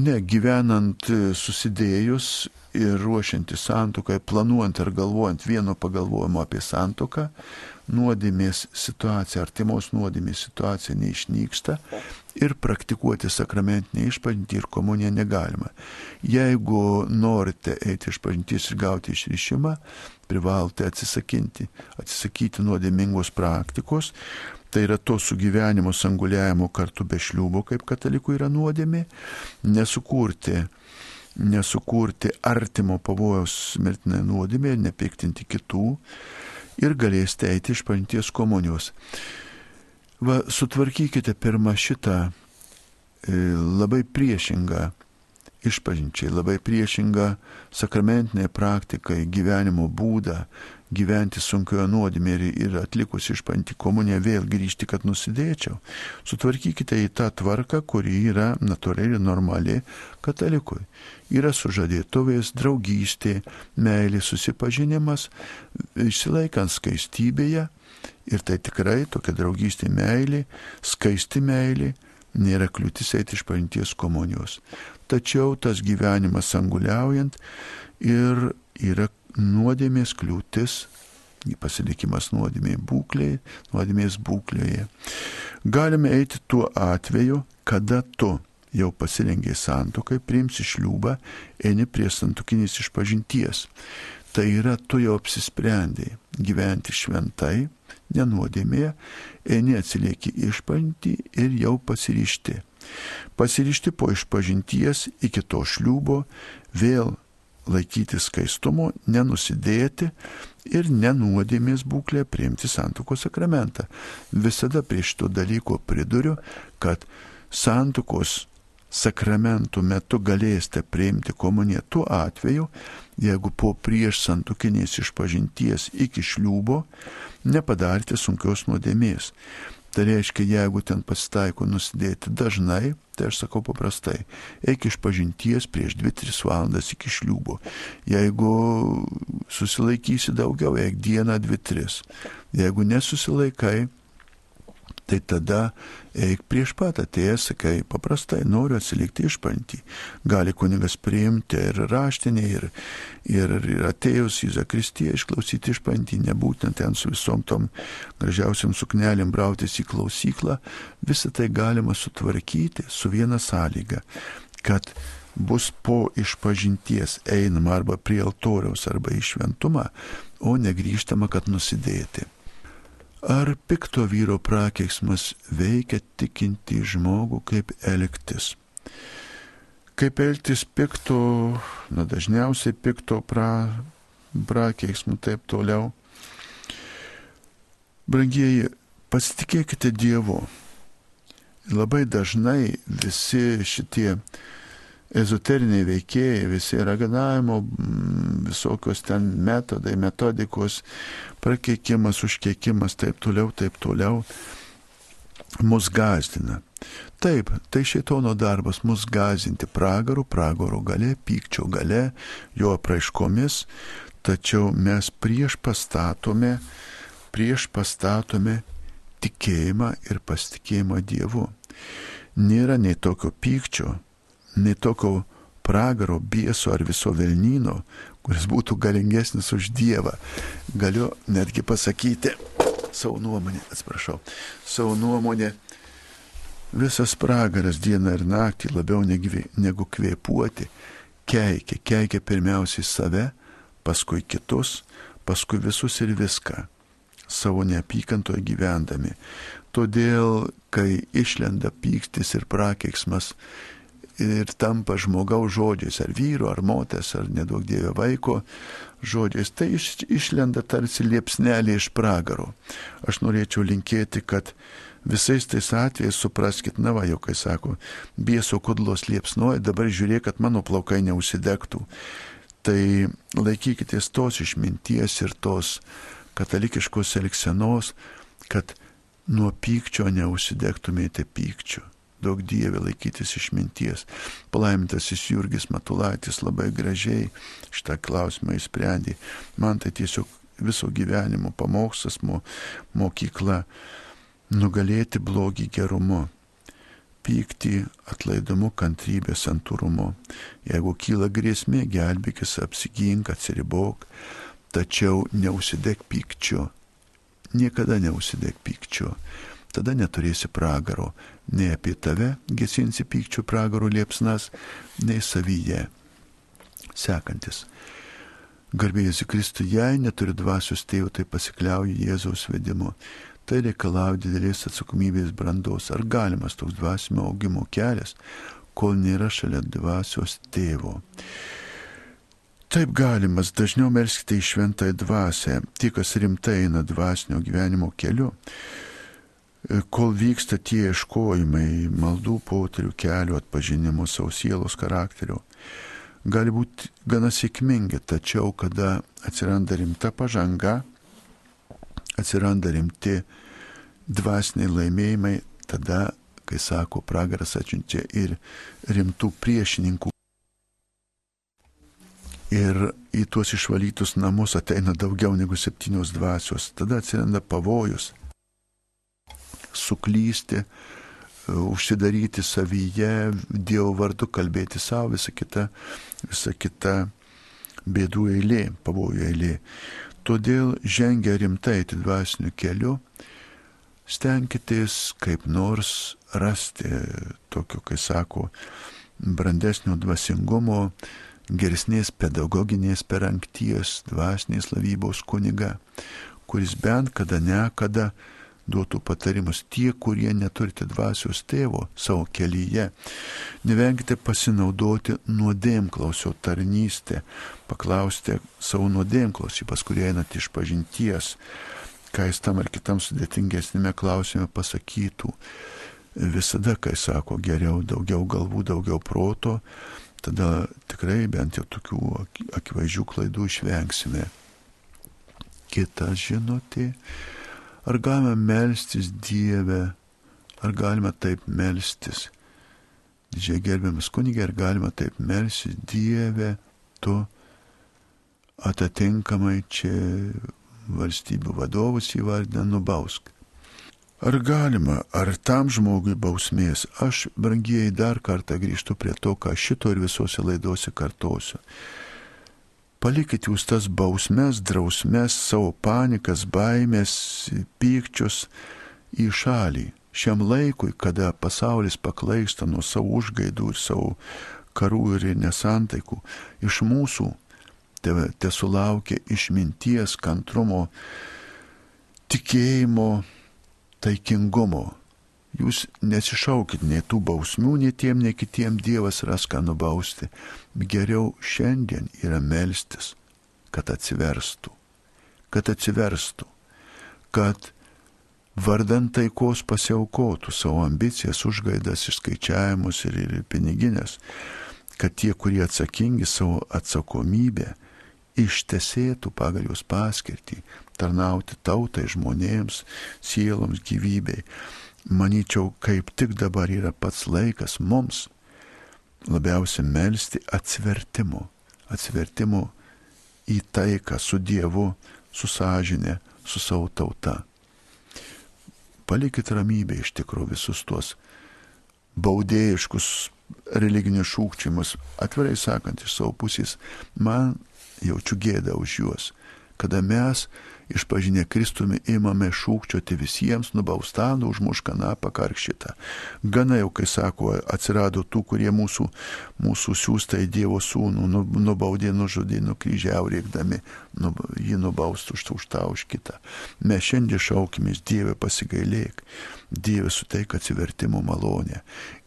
Ne, gyvenant susidėjus ir ruošiantis santokai, planuojant ar galvojant vieno pagalvojimo apie santoką, nuodėmės situacija, artimos nuodėmės situacija neišnyksta ir praktikuoti sakramentinę išpažintį ir komuniją negalima. Jeigu norite eiti išpažintis ir gauti išrišimą, privalote atsisakyti, atsisakyti nuodėmingos praktikos, tai yra to sugyvenimo sanguliavimo kartu be šliūbo, kaip katalikų yra nuodėmė, nesukurti nesukurti artimo pavojaus mirtinai nuodėmė, nepiktinti kitų, ir galėsite eiti iš panties komunijos. Va, sutvarkykite pirmą šitą e, labai priešingą išpažinčiai, labai priešingą sakramentiniai praktikai, gyvenimo būdą, gyventi sunkioje nuodėmė ir, atlikus išpanti komuniją vėl grįžti, kad nusidėčiau. Sutvarkykite į tą tvarką, kuri yra natūrali ir normali katalikui. Yra sužadėtuvės, draugystė, meilė, susipažinimas, išsilaikant skaistybėje ir tai tikrai tokia draugystė meilė, skaisti meilė nėra kliūtis eiti iš pažinties komunijos. Tačiau tas gyvenimas anguliaujant ir yra nuodėmės kliūtis, pasilikimas nuodėmės būklėje, nuodėmės būklėje. Galime eiti tuo atveju, kada tu jau pasirengiai santokai, priimsi šliūbą, eini prie santokinės išpažinties. Tai yra, tu jau apsisprendėjai gyventi šventai, nenuodėmėje, eini atsilieki išpažinti ir jau pasiryšti. Pasiryšti po išpažinties iki to šliūbo vėl laikyti skaistumo, nenusidėti ir nenuodėmės būklę priimti santokos sakramentą. Visada prie šito dalyko priduriu, kad santokos sakramentų metu galėsite priimti komuniją tuo atveju, jeigu po prieš santukinės išpažinties iki šliūbo nepadarėte sunkios nuodėmės. Tai reiškia, jeigu ten pasitaiko nusidėti dažnai, tai aš sakau paprastai, eik iš pažinties prieš 2-3 valandas iki šliūbo. Jeigu susilaikysi daugiau, eik dieną 2-3. Jeigu nesusilaikai, tai tada eik prieš pat atėjęs, sakai, paprastai noriu atsilikti išpantį. Gali kunigas priimti ir raštinį, ir, ir, ir atėjus į Zakristiją išklausyti išpantį, nebūtent ten su visom tom gražiausiam suknelėm brautis į klausyklą, visą tai galima sutvarkyti su viena sąlyga, kad bus po išpažinties einama arba prie altoriaus arba į šventumą, o negrįžtama, kad nusidėti. Ar pikto vyro prakeiksmas veikia tikinti žmogų, kaip elgtis? Kaip elgtis pikto, na dažniausiai pikto pra, prakeiksmų taip toliau. Brangieji, pasitikėkite Dievu. Labai dažnai visi šitie ezoteriniai veikėjai, visi raganavimo, mm, visokios ten metodai, metodikos, prakeikimas, užkeikimas, taip toliau, taip toliau, mus gazdina. Taip, tai šitono darbas mus gazinti pragaru, pragaro gale, pykčio gale, jo apraiškomis, tačiau mes prieš pastatome, prieš pastatome tikėjimą ir pasitikėjimą Dievu. Nėra nei tokio pykčio, nei tokio pragaro, bieso ar viso velnyno, kuris būtų galingesnis už Dievą. Galiu netgi pasakyti savo nuomonę, atsiprašau, savo nuomonę. Visas pragaras dieną ir naktį labiau negu kvėpuoti keikia, keikia pirmiausiai save, paskui kitus, paskui visus ir viską, savo neapykantoje gyvendami. Todėl, kai išlenda pyktis ir prakeiksmas ir tampa žmogaus žodžiais, ar vyro, ar moters, ar nedaug dievio vaiko žodžiais, tai iš, išlenda tarsi liepsnelė iš pragaro. Aš norėčiau linkėti, kad visais tais atvejais supraskit, na va, jau kai sako, bieso kudlos liepsnoja, dabar žiūrėk, kad mano plaukai neužsidegtų. Tai laikykitės tos išminties ir tos katalikiškos elgsenos, kad nuo pykčio neužsidegtumėte pykčiu daug dievė laikytis išminties. Palaimintasis Jurgis Matulaitis labai gražiai šitą klausimą įsprendė. Man tai tiesiog viso gyvenimo pamokslas, mo, mokykla nugalėti blogį gerumu, pyktį atlaidumu, kantrybė, santūrumu. Jeigu kyla grėsmė, gelbėkis, apsigink, atsiribok, tačiau neusidėk pykčiu. Niekada neusidėk pykčiu tada neturėsi pragaro, nei apie tave gesinsi pykčių pragaro liepsnas, nei savyje. Sekantis. Garbėjus į Kristų, jei neturi dvasios tėvų, tai pasikliauji Jėzaus vedimu. Tai reikalauja didelės atsakomybės brandos. Ar galimas toks dvasinio augimo kelias, kol nėra šalia dvasios tėvo? Taip galimas, dažniau melskite į šventąją dvasę, tie, kas rimtai eina dvasinio gyvenimo keliu kol vyksta tie ieškojimai, maldų poterių, kelio atpažinimo savo sielos charakterio, gali būti gana sėkmingi, tačiau kada atsiranda rimta pažanga, atsiranda rimti dvasiniai laimėjimai, tada, kai sako, pragaras atsiunčia ir rimtų priešininkų. Ir į tuos išvalytus namus ateina daugiau negu septynios dvasios. Tada atsiranda pavojus suklysti, užsidaryti savyje, Dievo vardu kalbėti savo, visa kita, visa kita bėdų eilė, pavojų eilė. Todėl žengia rimtai dvasiniu keliu, stenkitės kaip nors rasti tokio, kai sako, brandesnio dvasingumo, geresnės pedagoginės perangties, dvasinės lavybos kuniga, kuris bent kada ne kada duotų patarimus tie, kurie neturite dvasios tėvo savo kelyje. Nevenkite pasinaudoti nuodėmklausio tarnystę, paklausti savo nuodėmklausį, pas kurie einate iš pažinties, ką jis tam ar kitam sudėtingesnėme klausime pasakytų. Visada, kai sako geriau, daugiau galvų, daugiau proto, tada tikrai bent jau tokių akivaizdžių klaidų išvengsime. Kita žinutė Ar galime melstis Dievę, ar galime taip melstis? Didžiai gerbiamas kunigė, ar galima taip melstis Dievę, tu atitinkamai čia valstybių vadovus įvardina, nubausk. Ar galima, ar tam žmogui bausmės? Aš, brangieji, dar kartą grįžtu prie to, ką šito ir visose laidose kartosiu. Palikit jūs tas bausmes, drausmes, savo panikas, baimės, pykčius į šalį. Šiam laikui, kada pasaulis paklaista nuo savo užgaidų ir savo karų ir nesantaikų, iš mūsų te, te sulaukia išminties, kantrumo, tikėjimo, taikingumo. Jūs nesišaukit nei tų bausmių, nei tiem, nei kitiem Dievas ras ką nubausti. Geriau šiandien yra melstis, kad atsiverstų, kad atsiverstų, kad vardant taikos pasiaukotų savo ambicijas, užgaidas, išskaičiavimus ir, ir piniginės, kad tie, kurie atsakingi savo atsakomybę, ištesėtų pagal jos paskirtį, tarnauti tautai, žmonėms, sieloms, gyvybei. Manyčiau, kaip tik dabar yra pats laikas mums labiausiai melstį atsivertimo, atsivertimo į taiką su Dievu, su sąžinė, su savo tauta. Palikit ramybę iš tikrųjų visus tuos baudėjiškus religinius šūkčiamus, atvirai sakant, iš savo pusės, man jaučiu gėdą už juos, kada mes išpažinę Kristumi imame šūkčioti visiems, nubaustam, užmušką napą karkščitą. Gana jau, kai sako, atsirado tų, kurie mūsų, mūsų siūstą į Dievo sūnų nu, nubaudė, nužudė, nukryžiavo rėkdami, nu, jį nubaustų už, už tą, už kitą. Mes šiandien šaukimės Dievę pasigailėk, Dievė suteik atsivertimo malonę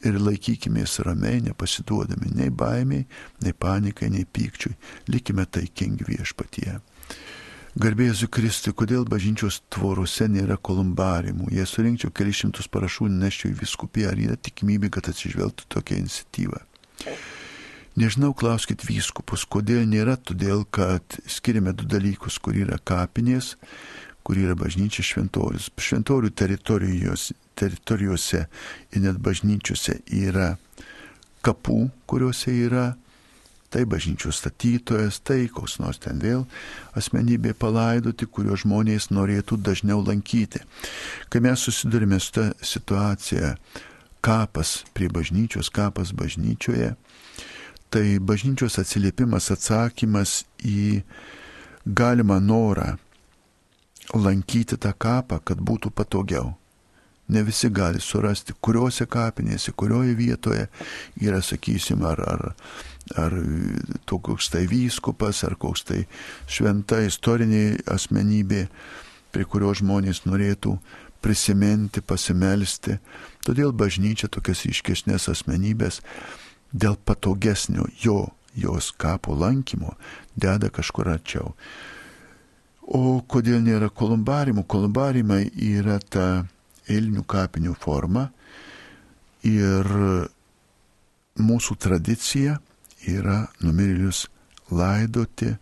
ir laikykimės ramiai, nepasiduodami nei baimiai, nei panikai, nei pykčiui, likime taikingi viešpatie. Garbėsiu Kristui, kodėl bažnyčios tvorose nėra kolumbarimų. Jei surinkčiau kelišimtus parašų, neščiau į viskupiją, ar yra tikimybė, kad atsižvelgtų tokia iniciatyva. Nežinau, klauskit vyskupus, kodėl nėra, todėl kad skiriame du dalykus, kur yra kapinės, kur yra bažnyčia šventorius. Šventorių teritorijos, teritorijose ir net bažnyčiose yra kapų, kuriuose yra tai bažnyčių statytojas, tai koks nors ten vėl asmenybė palaidoti, kurio žmonės norėtų dažniau lankyti. Kai mes susidurime su tą situaciją, kapas prie bažnyčios, kapas bažnyčioje, tai bažnyčios atsiliepimas, atsakymas į galimą norą lankyti tą kapą, kad būtų patogiau. Ne visi gali surasti, kuriuose kapinėse, kurioje vietoje yra, sakysim, ar, ar ar to koks tai vyskupas, ar koks tai šventa istorinė asmenybė, prie kurio žmonės norėtų prisiminti, pasimelsti. Todėl bažnyčia tokias iškesnės asmenybės dėl patogesnio jo, jos kapo lankymo deda kažkur arčiau. O kodėl nėra kolumbarimų? Kolumbarimai yra ta eilinių kapinių forma ir mūsų tradicija yra numirėlius laidoti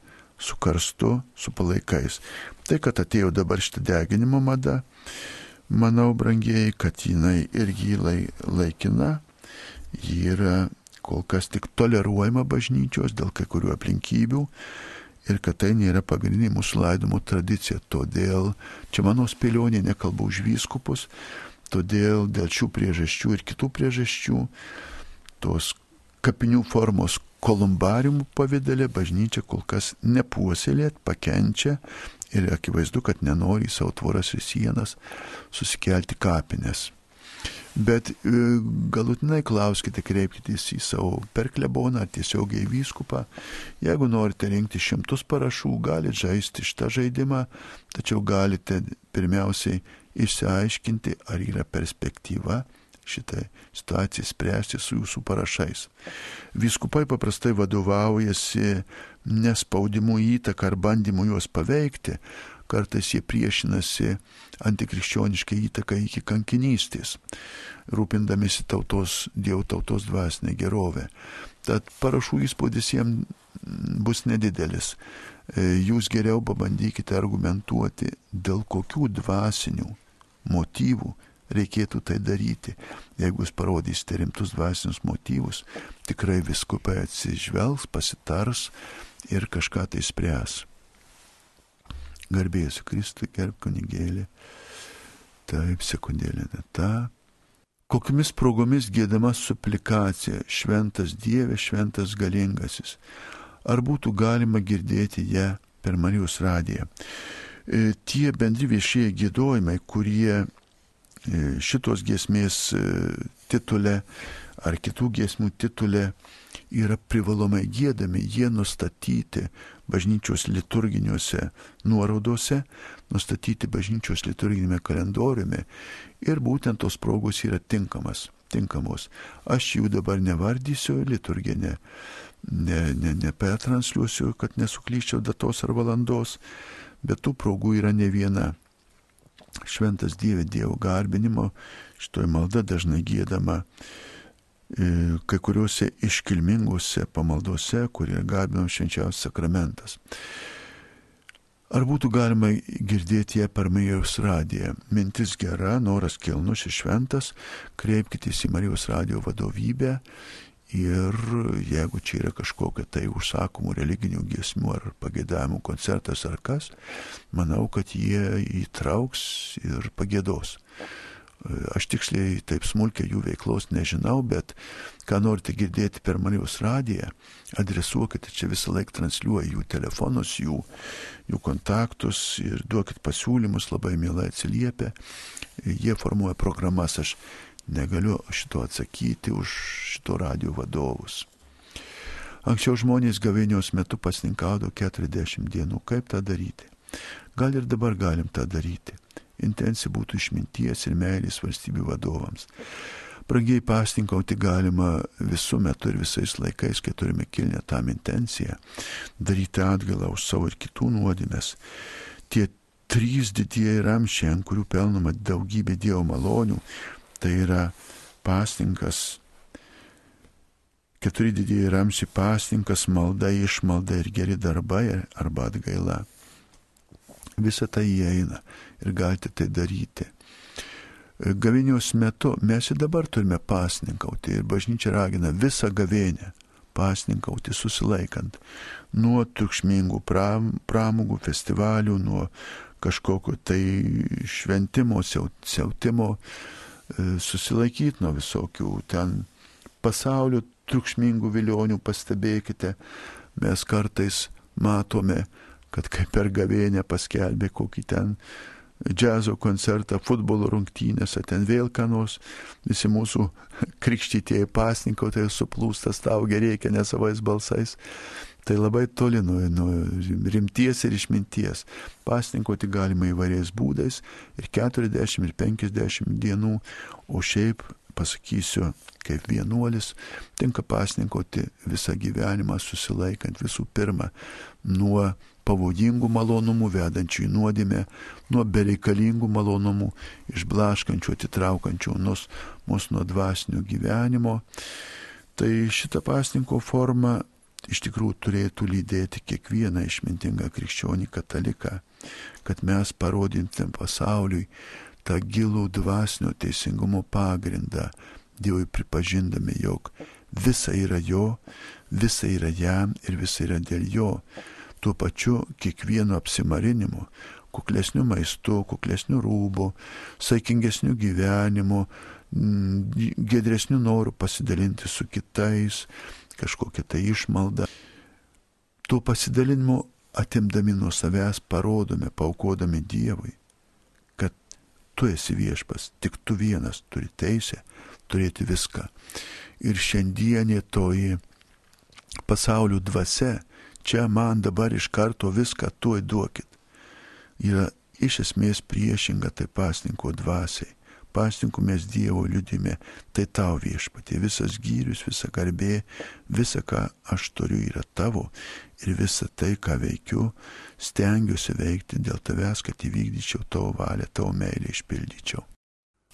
su karstu, su palaikais. Tai, kad atėjo dabar šitą deginimo mada, manau, brangieji, kad jinai irgi laikina, ji yra kol kas tik toleruojama bažnyčios dėl kai kurių aplinkybių ir kad tai nėra pagrindinė mūsų laidomo tradicija. Todėl, čia mano spėlionė, nekalbu už vyskupus, todėl dėl šių priežasčių ir kitų priežasčių tos kapinių formos kolumbariumų pavydalė bažnyčia kol kas nepuoselėt, pakenčia ir akivaizdu, kad nenori į savo tvoras ir sienas susikelti kapines. Bet e, galutinai klauskite, kreipkitės į savo perkleboną ar tiesiogiai vyskupą. Jeigu norite rinkti šimtus parašų, galite žaisti šitą žaidimą, tačiau galite pirmiausiai išsiaiškinti, ar yra perspektyva šitą situaciją spręsti su jūsų parašais. Viskupai paprastai vadovaujasi nespaudimu įtaką ar bandymu juos paveikti, kartais jie priešinasi antikrikščioniškai įtakai iki kankinystės, rūpindamėsi tautos, dievo tautos dvasinė gerovė. Tad parašų įspūdis jiems bus nedidelis. Jūs geriau pabandykite argumentuoti, dėl kokių dvasinių motyvų reikėtų tai daryti. Jeigu jūs parodysite rimtus dvasinius motyvus, tikrai viskupai atsižvelgs, pasitars ir kažką tai spręs. Garbėsiu Kristui, gerb kunigėlį. Taip, sekundėlė, ne ta. Kokiamis progomis gėdama suplikacija, šventas Dieve, šventas galingasis. Ar būtų galima girdėti ją per Marijos radiją? E, tie bendri viešieji gėdojimai, kurie e, šitos giesmės e, titulė ar kitų giesmių titulė yra privalomai gėdami, jie nustatyti bažnyčios liturginiuose nuorodose, nustatyti bažnyčios liturginėme kalendoriume ir būtent tos progos yra tinkamas, tinkamos. Aš jų dabar nevardysiu, liturginė ne, ne, nepertransliuosiu, kad nesuklyščiau datos ar valandos, bet tų progų yra ne viena. Šventas Dieve Dievo garbinimo, šitoj malda dažnai gėdama kai kuriuose iškilmingose pamaldose, kurie garbinam švenčiausias sakramentas. Ar būtų galima girdėti ją per Marijos radiją? Mintis gera, noras kilnus ir šventas, kreipkitės į Marijos radijo vadovybę ir jeigu čia yra kažkokia tai užsakomų religinių giesmių ar pagėdavimų koncertas ar kas, manau, kad jie įtrauks ir pagėdos. Aš tiksliai taip smulkiai jų veiklos nežinau, bet ką norite girdėti per Marijos radiją, adresuokite čia visą laiką transliuoju jų telefonus, jų, jų kontaktus ir duokit pasiūlymus, labai mielai atsiliepia. Jie formuoja programas, aš negaliu šito atsakyti už šito radio vadovus. Anksčiau žmonės gavėnios metu pasninkaudavo 40 dienų. Kaip tą daryti? Gal ir dabar galim tą daryti intencija būtų išminties ir meilės valstybių vadovams. Pragiai pastinkauti galima visų metų ir visais laikais, kai turime kilnę tam intenciją, daryti atgalą už savo ir kitų nuodėmės. Tie trys didieji ramšiai, ant kurių pelnoma daugybė Dievo malonių, tai yra pastinkas, keturi didieji ramšiai pastinkas, malda, išmalda ir geri darbai arba atgaila. Visa tai įeina ir galite tai daryti. Gavinios metu mes ir dabar turime pasninkauti ir bažnyčia ragina visą gavinę pasninkauti susilaikant nuo triukšmingų pram, pramogų, festivalių, nuo kažkokio tai šventimo, siautimo, e, susilaikyti nuo visokių ten pasaulio triukšmingų vilionių, pastebėkite, mes kartais matome, kad kaip per gavėnę paskelbė kokį ten džiazo koncertą, futbolo rungtynėse, ten vėl ką nors, visi mūsų krikštytieji pasninkautai suplūsta staugia reikia nesavais balsais. Tai labai toli nuo, nuo rimties ir išminties. Pasninkauti galima įvairiais būdais ir 40 ir 50 dienų, o šiaip pasakysiu, kaip vienuolis, tinka pasninkauti visą gyvenimą susilaikant visų pirma nuo pavojingų malonumų vedančių į nuodėmę, nuo bereikalingų malonumų, išblaškančių, atitraukančių mus, mus nuo dvasinio gyvenimo. Tai šita pasninko forma iš tikrųjų turėtų lydėti kiekvieną išmintingą krikščionį kataliką, kad mes parodintim pasauliui tą gilų dvasinio teisingumo pagrindą, Dievui pripažindami, jog visa yra jo, visa yra jam ir visa yra dėl jo tuo pačiu kiekvienu apsimarinimu, kuklesniu maistu, kuklesniu rūbu, saikingesniu gyvenimu, mm, gedresniu noru pasidalinti su kitais, kažkokia tai išmalda. Tuo pasidalinimu atimdami nuo savęs parodome, paukodami Dievui, kad tu esi viešpas, tik tu vienas turi teisę turėti viską. Ir šiandienė toji pasaulio dvasia čia man dabar iš karto viską tuoj duokit. Yra iš esmės priešinga tai pasninko dvasiai. Pasninkų mes Dievo liudime, tai tau viešpatie, visas gyrius, visa garbė, visa, ką aš turiu, yra tavo ir visa tai, ką veikiu, stengiuosi veikti dėl tavęs, kad įvykdyčiau tavo valią, tavo meilę išpildyčiau.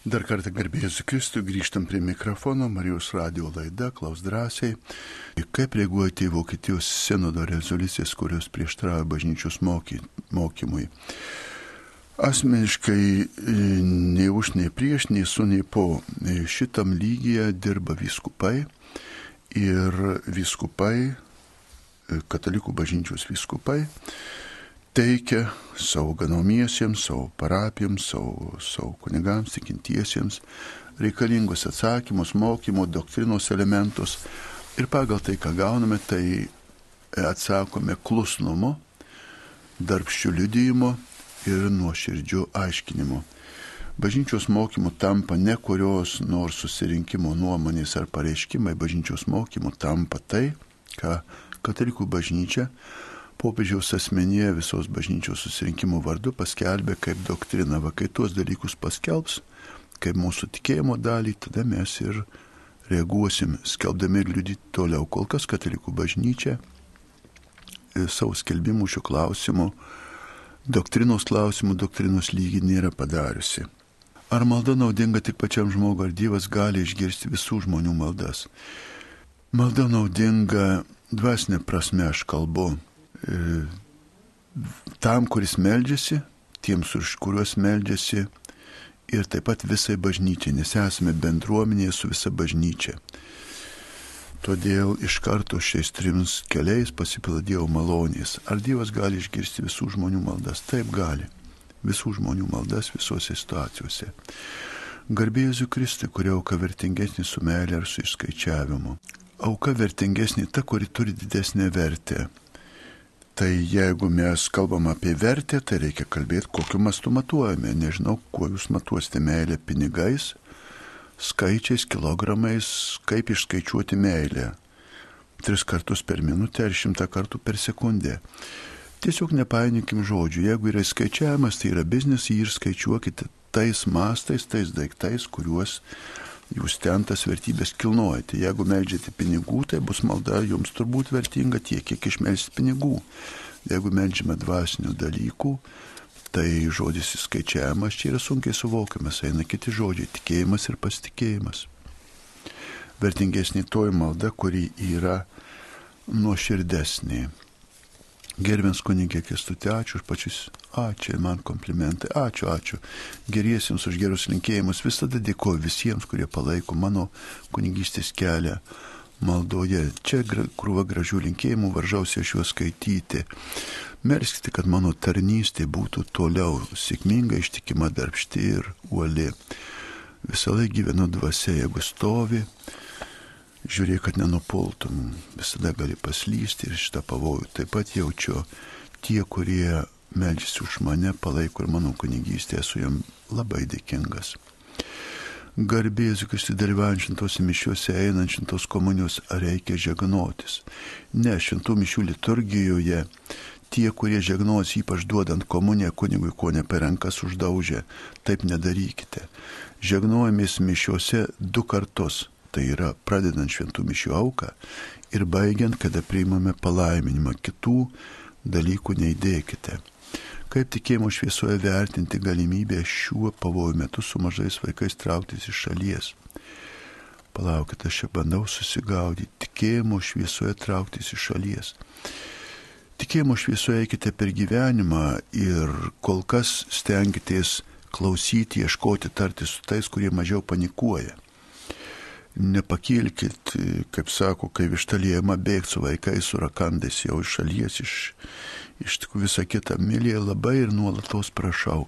Dar kartą garbėjus Kristui, grįžtam prie mikrofono, Marijos radio laida, klaus drąsiai. Kaip reaguojate į Vokietijos senodo rezoliucijas, kurios prieštrauja bažnyčios moky, mokymui? Asmeniškai e, nei už, nei prieš, nei su, nei po e, šitam lygyje dirba viskupai ir viskupai, e, katalikų bažnyčios viskupai, teikia savo ganomiesiems, savo parapijams, savo, savo kunigams, tikintiesiems reikalingus atsakymus, mokymo, doktrinos elementus. Ir pagal tai, ką gauname, tai atsakome klusnumu, darbščių liudijimu ir nuoširdžių aiškinimu. Bažnyčios mokymų tampa ne kurios nors susirinkimo nuomonės ar pareiškimai, bažnyčios mokymų tampa tai, ką katalikų bažnyčia popiežiaus asmenyje visos bažnyčios susirinkimo vardu paskelbė kaip doktrina. Va, kai tuos dalykus paskelbs, kaip mūsų tikėjimo dalį, tada mes ir reaguosim, skelbdami ir liudyti toliau. Kol kas katalikų bažnyčia e, savo skelbimų šių klausimų, doktrinos klausimų, doktrinos lygį nėra padariusi. Ar malda naudinga tik pačiam žmogui, ar Dievas gali išgirsti visų žmonių maldas? Malda naudinga dvasinė prasme, aš kalbu, tam, kuris meldžiasi, tiems, už kuriuos meldžiasi ir taip pat visai bažnyčiai, nes esame bendruomenėje su visa bažnyčia. Todėl iš karto šiais trims keliais pasipila Dievo malonės. Ar Dievas gali išgirsti visų žmonių maldas? Taip gali visų žmonių maldas visose situacijose. Garbėjus Kristui, kurio auka vertingesnė su meilė ar su išskaičiavimu. Auka vertingesnė ta, kuri turi didesnę vertę. Tai jeigu mes kalbam apie vertę, tai reikia kalbėti, kokiu mastu matuojame. Nežinau, kuo jūs matuosite meilę pinigais, skaičiais, kilogramais, kaip išskaičiuoti meilę. Tris kartus per minutę ar šimtą kartų per sekundę. Tiesiog nepainikim žodžių. Jeigu yra skaičiavimas, tai yra biznis, jį ir skaičiuokite tais mastais, tais daiktais, kuriuos jūs ten tas vertybės kilnojate. Jeigu melžiate pinigų, tai bus malda jums turbūt vertinga tiek, kiek išmelsit pinigų. Jeigu melžiame dvasinių dalykų, tai žodis įskaičiavimas čia yra sunkiai suvokiamas, eina kiti žodžiai - tikėjimas ir pasitikėjimas. Vertingesnė toji malda, kuri yra nuoširdesnė Gerbės kunigė Kestutė, ačiū už pačius, ačiū man komplimentai, ačiū, ačiū. Geriesiems už gerus linkėjimus visada dėkoju visiems, kurie palaiko mano kunigystės kelią maldoje. Čia krūva gražių linkėjimų, varžausi aš juos skaityti. Merskite, kad mano tarnystė būtų toliau sėkminga, ištikima, darbšti ir uoli. Visą laiką gyvenu dvasia, jeigu stovi žiūrėk, kad nenupultum, visada gali paslysti ir šitą pavojų taip pat jaučiu. Tie, kurie melžiasi už mane, palaiko ir mano kunigystė, esu jam labai dėkingas. Garbės, kai dalyvaujant šintose mišiuose, einant šintos komunijos, reikia žegnotis. Ne, šintų mišių liturgijoje tie, kurie žegnos, ypač duodant komuniją kunigui, ko ne per rankas uždaužė, taip nedarykite. Žegnojamės mišiuose du kartus Tai yra pradedant šventų mišių auką ir baigiant, kada priimame palaiminimą. Kitų dalykų neįdėkite. Kaip tikėjimo šviesoje vertinti galimybę šiuo pavojų metu su mažais vaikais trauktis iš šalies? Palaukit, aš čia bandau susigaudyti. Tikėjimo šviesoje trauktis iš šalies. Tikėjimo šviesoje eikite per gyvenimą ir kol kas stenkitės klausyti, ieškoti, tarti su tais, kurie mažiau panikuoja nepakilkit, kaip sako, kai vištalijama bėgti su vaikais, su rakandais jau iš šalies, iš, iš visą kitą. Mylė labai ir nuolatos prašau.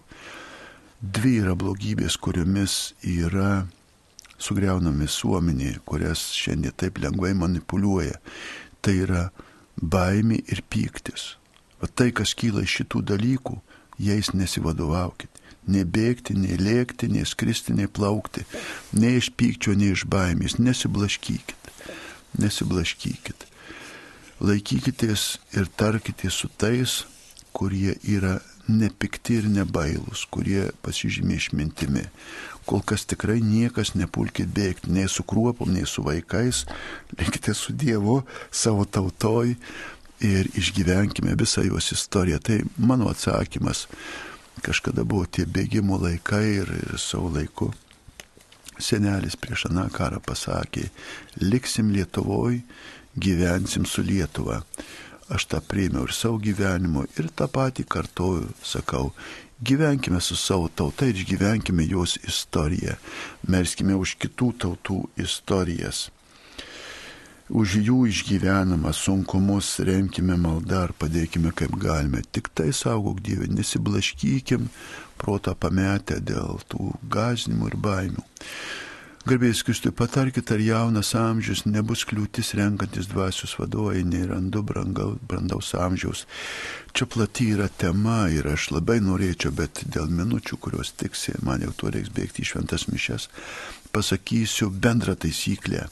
Dvi yra blogybės, kuriomis yra sugriaunama visuomenė, kurias šiandien taip lengvai manipuliuoja. Tai yra baimė ir pyktis. O tai, kas kyla iš šitų dalykų, jais nesivadovaukit nebėgti, nei lėkti, nei skristi, nei plaukti, nei iš pykčio, nei iš baimės, nesiblaškykit, nesiblaškykit. Laikykitės ir tarkitės su tais, kurie yra nepikti ir nebailūs, kurie pasižymė išmintimi. Kol kas tikrai niekas nepulkit bėgti, nei su kruopom, nei su vaikais, likite su Dievu savo tautoj ir išgyvenkime visą jos istoriją. Tai mano atsakymas kažkada buvo tie bėgimo laikai ir, ir savo laiku senelis prieš aną karą pasakė, liksim Lietuvoj, gyvensim su Lietuva. Aš tą priėmiau ir savo gyvenimu ir tą patį kartoju, sakau, gyvenkime su savo tauta ir išgyvenkime jos istoriją, melskime už kitų tautų istorijas. Už jų išgyvenamą sunkumus remkime maldą ar padėkime kaip galime. Tik tai saugok Dievę, nesiblaškykim protą pametę dėl tų gazdinimų ir baimių. Garbėjus Kristui, patarkit, ar jaunas amžius nebus kliūtis renkantis dvasios vadovai, nei randu brandaus amžiaus. Čia plati yra tema ir aš labai norėčiau, bet dėl minučių, kurios tiksi, man jau tuo reiks bėgti į šventas mišes, pasakysiu bendrą taisyklę.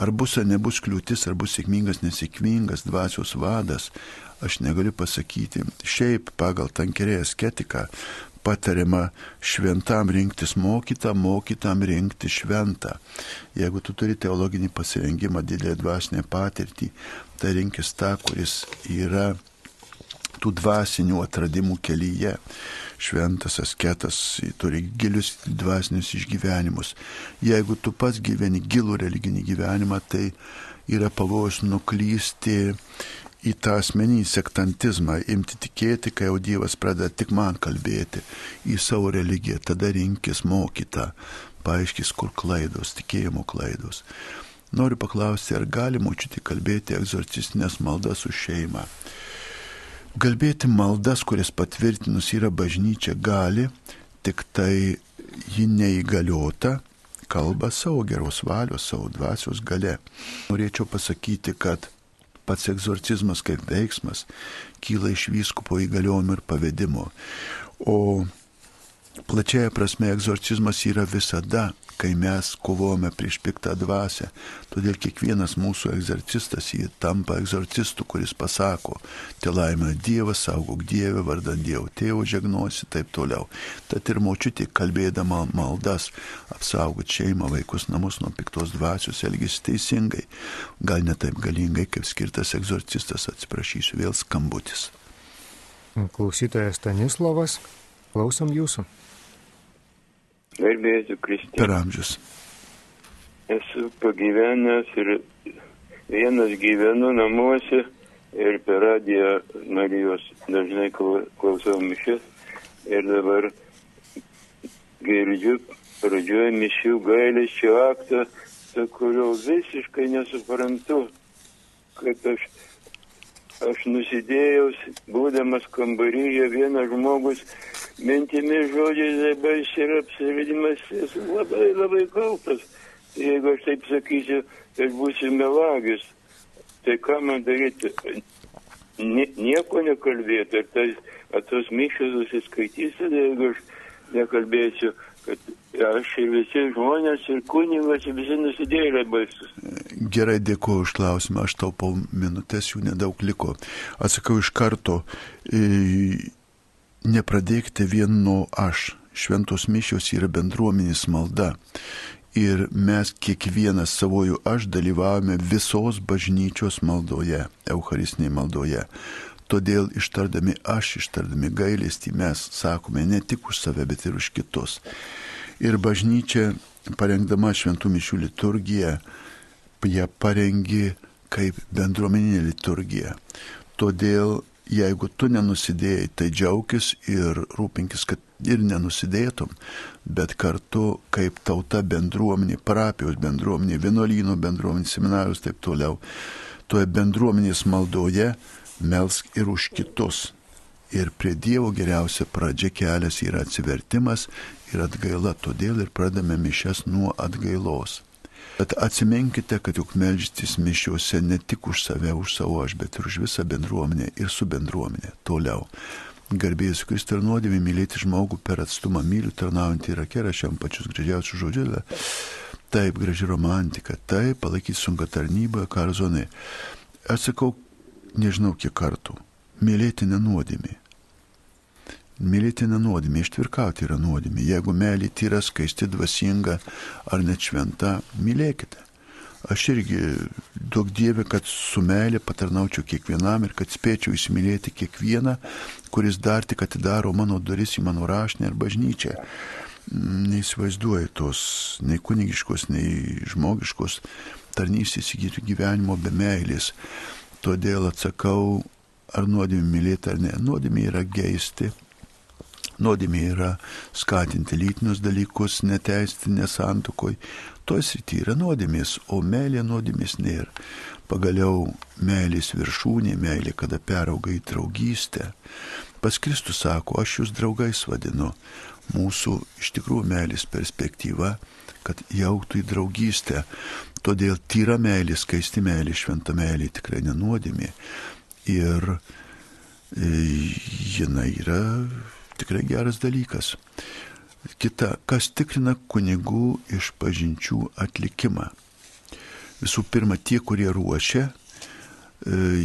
Ar bus ar nebus kliūtis, ar bus sėkmingas, nesėkmingas dvasios vadas, aš negaliu pasakyti. Šiaip pagal tankerėją sketiką patariama šventam rinktis mokytą, mokytam rinkti šventą. Jeigu tu turi teologinį pasirengimą, didelę dvasinę patirtį, tai rinkis tą, kuris yra tų dvasinių atradimų kelyje. Šventas asketas turi gilius dvasinius išgyvenimus. Jeigu tu pats gyveni gilų religinį gyvenimą, tai yra pavojus nuklysti į tą asmeninį sektantizmą, imti tikėti, kai jau Dievas pradeda tik man kalbėti į savo religiją, tada rinkis mokytą, paaiškis, kur klaidos, tikėjimo klaidos. Noriu paklausti, ar gali močiutį kalbėti egzorcistinės maldas už šeimą. Galbėti maldas, kurias patvirtinus yra bažnyčia, gali, tik tai ji neįgaliota, kalba savo geros valios, savo dvasios gale. Norėčiau pasakyti, kad pats egzorcizmas kaip veiksmas kyla iš vyskupo įgaliojimų ir pavedimo. O plačiaja prasme egzorcizmas yra visada kai mes kovojame prieš piktą dvasę. Todėl kiekvienas mūsų egzorcistas jį tampa egzorcistu, kuris pasako, te laimė Dievas, saugok Dievę, vardant Dievo tėvo žegnosi, taip toliau. Tad ir močiutė, kalbėdama maldas, apsaugot šeimą, vaikus, namus nuo piktos dvasios, elgesi teisingai, gal ne taip galingai, kaip skirtas egzorcistas, atsiprašysiu, vėl skambutis. Klausytojas Stanislavas, klausom jūsų. Garbėsiu Kristų. Per amžius. Esu pagyvenęs ir vienas gyvenu namuose ir per radiją Marijos dažnai klausau mišės ir dabar girdžiu pradžioje mišių gailesčio aktą, su kurio visiškai nesuprantu, kaip aš, aš nusidėjau, būdamas kambaryje, vienas žmogus mintimis žodžiais darbais ir apsivedimas esu labai labai kaltas. Tai jeigu aš taip sakysiu, tai būsiu melagis. Tai ką man daryti? Nie, nieko nekalbėti. Ar, tai, ar tos mišos susiskaitysi, jeigu aš nekalbėsiu, kad aš ir visi žmonės, ir kunigas, ir visi nusidėjėliai baisus. Gerai, dėkuoju už klausimą. Aš taupau minutės, jų nedaug liko. Atsakau iš karto. E, nepradėkite vien nuo aš. Šventos mišios yra bendruomenės malda. Ir mes kiekvienas savojų aš dalyvavome visos bažnyčios maldoje, Eucharistinėje maldoje. Todėl ištardami aš, ištardami gailestį mes sakome ne tik už save, bet ir už kitus. Ir bažnyčia, parengdama šventų mišių liturgiją, ją parengi kaip bendruomeninė liturgija. Todėl jeigu tu nenusidėjai, tai džiaugis ir rūpinkis, kad ir nenusidėtum, bet kartu kaip tauta bendruomenė, parapijos bendruomenė, vienuolynų bendruomenė, seminarijos taip toliau, toje bendruomenės maldoje melsk ir už kitus. Ir prie Dievo geriausia pradžia kelias yra atsivertimas ir atgaila, todėl ir pradame mišes nuo atgailos. Bet atsiminkite, kad juk melžtis mišiuose ne tik už save, už savo aš, bet ir už visą bendruomenę ir su bendruomenė. Toliau. Garbėjus Kristų ir nuodėmė mylėti žmogų per atstumą myliu, tarnaujantį yra kera šiam pačius gražiausius žodžius. Taip, graži romantika, taip, palaikyti sunką tarnybą, karo zonai. Aš sakau, nežinau kiek kartų, mylėti nenuodėmė. Mylėti nenuodėmė, ištvirkauti yra nuodėmė. Jeigu meilė tyra, skaisti, dvasinga ar net šventa, mylėkite. Aš irgi daug dievė, kad su meilė patarnaučiau kiekvienam ir kad spėčiau įsimylėti kiekvieną, kuris dar tik atidaro mano duris į mano rašnę ar bažnyčią. Neįsivaizduoju tos nei kunigiškos, nei žmogiškos tarnystės įgyti gyvenimo be meilės. Todėl atsakau, ar nuodėmė mylėti ar ne. Nuodėmė yra geisti, Nuodėmė yra skatinti lytinius dalykus, neteisti nesantokoj. Toj srity yra nuodėmės, o meilė nuodėmės nėra. pagaliau meilės viršūnė, meilė, kada perauga į draugystę. Pas Kristus sako, aš jūs draugais vadinu. Mūsų iš tikrųjų meilės perspektyva, kad jauktų į draugystę. Todėl tyra meilė, skaisti meilė, šventa meilė tikrai nenuodėmė. Ir e, jinai yra tikrai geras dalykas. Kita, kas tikrina kunigų išpažinčių atlikimą. Visų pirma, tie, kurie ruošia, e,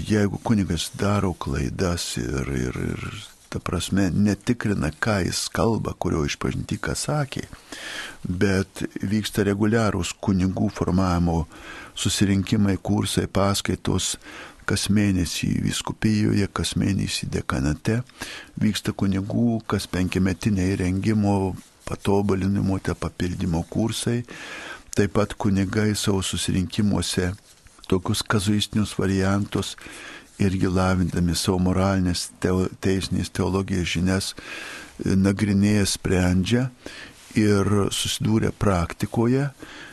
jeigu kunigas daro klaidas ir, ir, ir ta prasme, netikrina, ką jis kalba, kurio išpažinti, ką sakė, bet vyksta reguliarūs kunigų formavimo susirinkimai, kursai, paskaitos, kas mėnesį viskupijoje, kas mėnesį dekanate, vyksta kunigų, kas penkiametiniai rengimo, patobulinimo, te papildymo kursai, taip pat kunigai savo susirinkimuose tokius kazuistinius variantus irgi lavindami savo moralinės, teo, teisinės teologijos žinias, nagrinėja, sprendžia ir susidūrė praktikoje. E,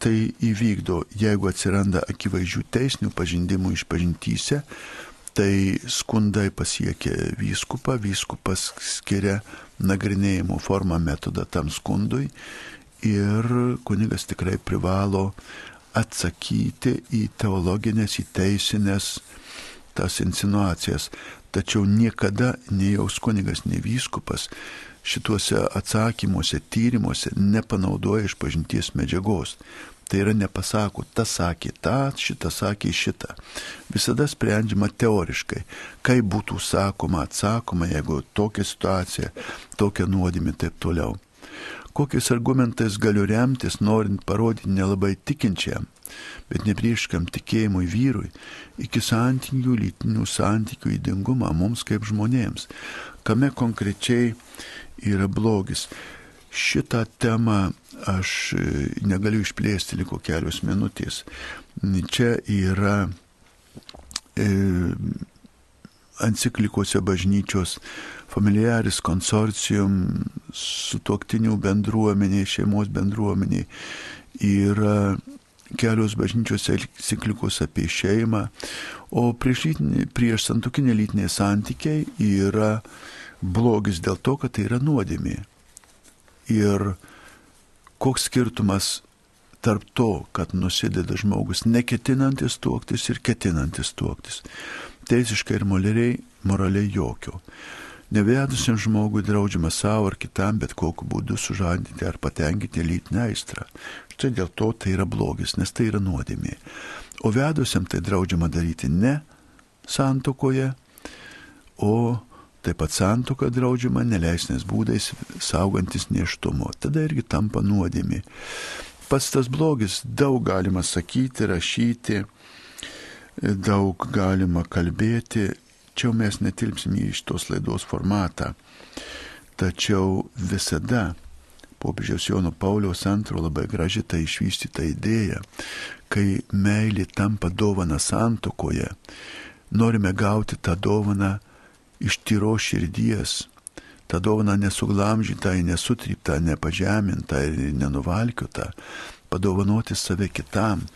tai įvykdo, jeigu atsiranda akivaizdžių teisinių pažindimų išpažintyse, tai skundai pasiekia vyskupą, vyskupas skiria nagrinėjimo formą metodą tam skundui ir kunigas tikrai privalo atsakyti į teologinės, į teisinės tas insinuacijas. Tačiau niekada nei jaus kunigas, nei vyskupas šituose atsakymuose, tyrimuose nepanaudoja išpažinties medžiagos. Tai yra nepasako, tas sakė tą, šitas sakė šitą. Visada sprendžiama teoriškai, kaip būtų sakoma, atsakoma, jeigu tokia situacija, tokia nuodėmė ir taip toliau. Kokiais argumentais galiu remtis, norint parodyti nelabai tikinčiam, bet neprieškam tikėjimui vyrui, iki santykių, lytinių santykių įdingumą mums kaip žmonėms, kame konkrečiai yra blogis. Šitą temą aš e, negaliu išplėsti, liko kelios minutės. Čia yra e, enciklikose bažnyčios familiaris konsorcium, sutoktinių bendruomeniai, šeimos bendruomeniai. Yra kelios bažnyčios enciklikos apie šeimą, o prieš, prieš santukinę lytinę santykiai yra blogis dėl to, kad tai yra nuodėmė. Ir koks skirtumas tarp to, kad nusideda žmogus neketinantis tuoktis ir ketinantis tuoktis. Teisiškai ir moraliai, moraliai jokio. Nevedusiam žmogui draudžiama savo ar kitam bet kokiu būdu sužadinti ar patenkinti lytinę aistrą. Štai dėl to tai yra blogis, nes tai yra nuodėmė. O vedusiam tai draudžiama daryti ne santokoje, o Taip pat santoka draudžiama neleisnės būdais saugantis neštumo. Tada irgi tampa nuodėmi. Pats tas blogis daug galima sakyti, rašyti, daug galima kalbėti. Čia mes netilpsim į šitos laidos formatą. Tačiau visada popiežiaus Jono Pauliaus antro labai graži ta išvystyta idėja, kai meilė tampa dovana santokoje, norime gauti tą dovaną iš tyro širdies, tą dovaną nesuglamžytą, nesutryptą, nepažemintą ir nenuvalkiutą, padovanoti save kitam,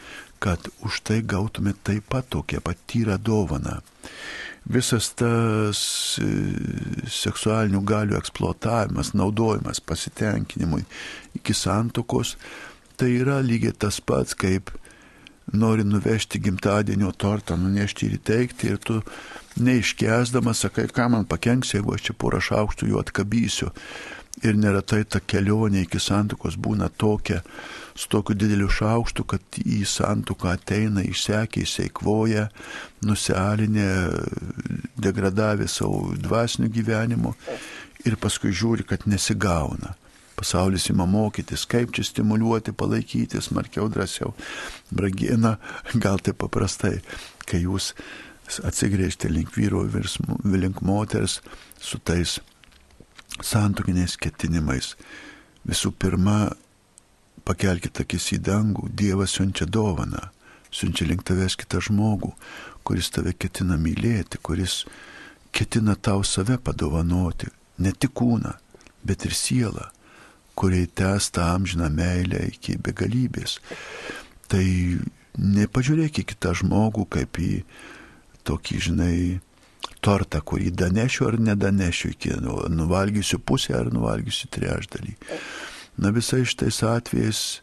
kad už tai gautume taip pat tokią patyrą dovaną. Visas tas e, seksualinių galių eksploatavimas, naudojimas pasitenkinimui iki santokos, tai yra lygiai tas pats, kaip nori nuvežti gimtadienio tortą, nunešti ir įteikti ir tu neiškesdamas sakai, ką man pakenks, jeigu aš čia porą šaukštų jų atkabysiu. Ir neretai ta kelionė iki santokos būna tokia, su tokiu dideliu šaukštu, kad į santoką ateina išsekę, įseikvoja, nusealinė, degradavę savo dvasinių gyvenimo ir paskui žiūri, kad nesigauna. Pasaulis ima mokytis, kaip čia stimuliuoti, palaikyti, smarkiau, drąsiau. Bragina, gal tai paprastai, kai jūs atsigrėžti link vyro, link moters su tais santokiniais ketinimais. Visų pirma, pakelkite akis į dangų, Dievas siunčia dovaną, siunčia link tavęs kitą žmogų, kuris tave ketina mylėti, kuris ketina tau save padovanoti, ne tik kūną, bet ir sielą, kuriai tęs tą amžiną meilę iki begalybės. Tai nepažiūrėk į kitą žmogų kaip į tokį, žinai, tortą, kurį danešiu ar nedanešiu, iki nu, nuvalgysiu pusę ar nuvalgysiu trečdalį. Na visai šitais atvejais,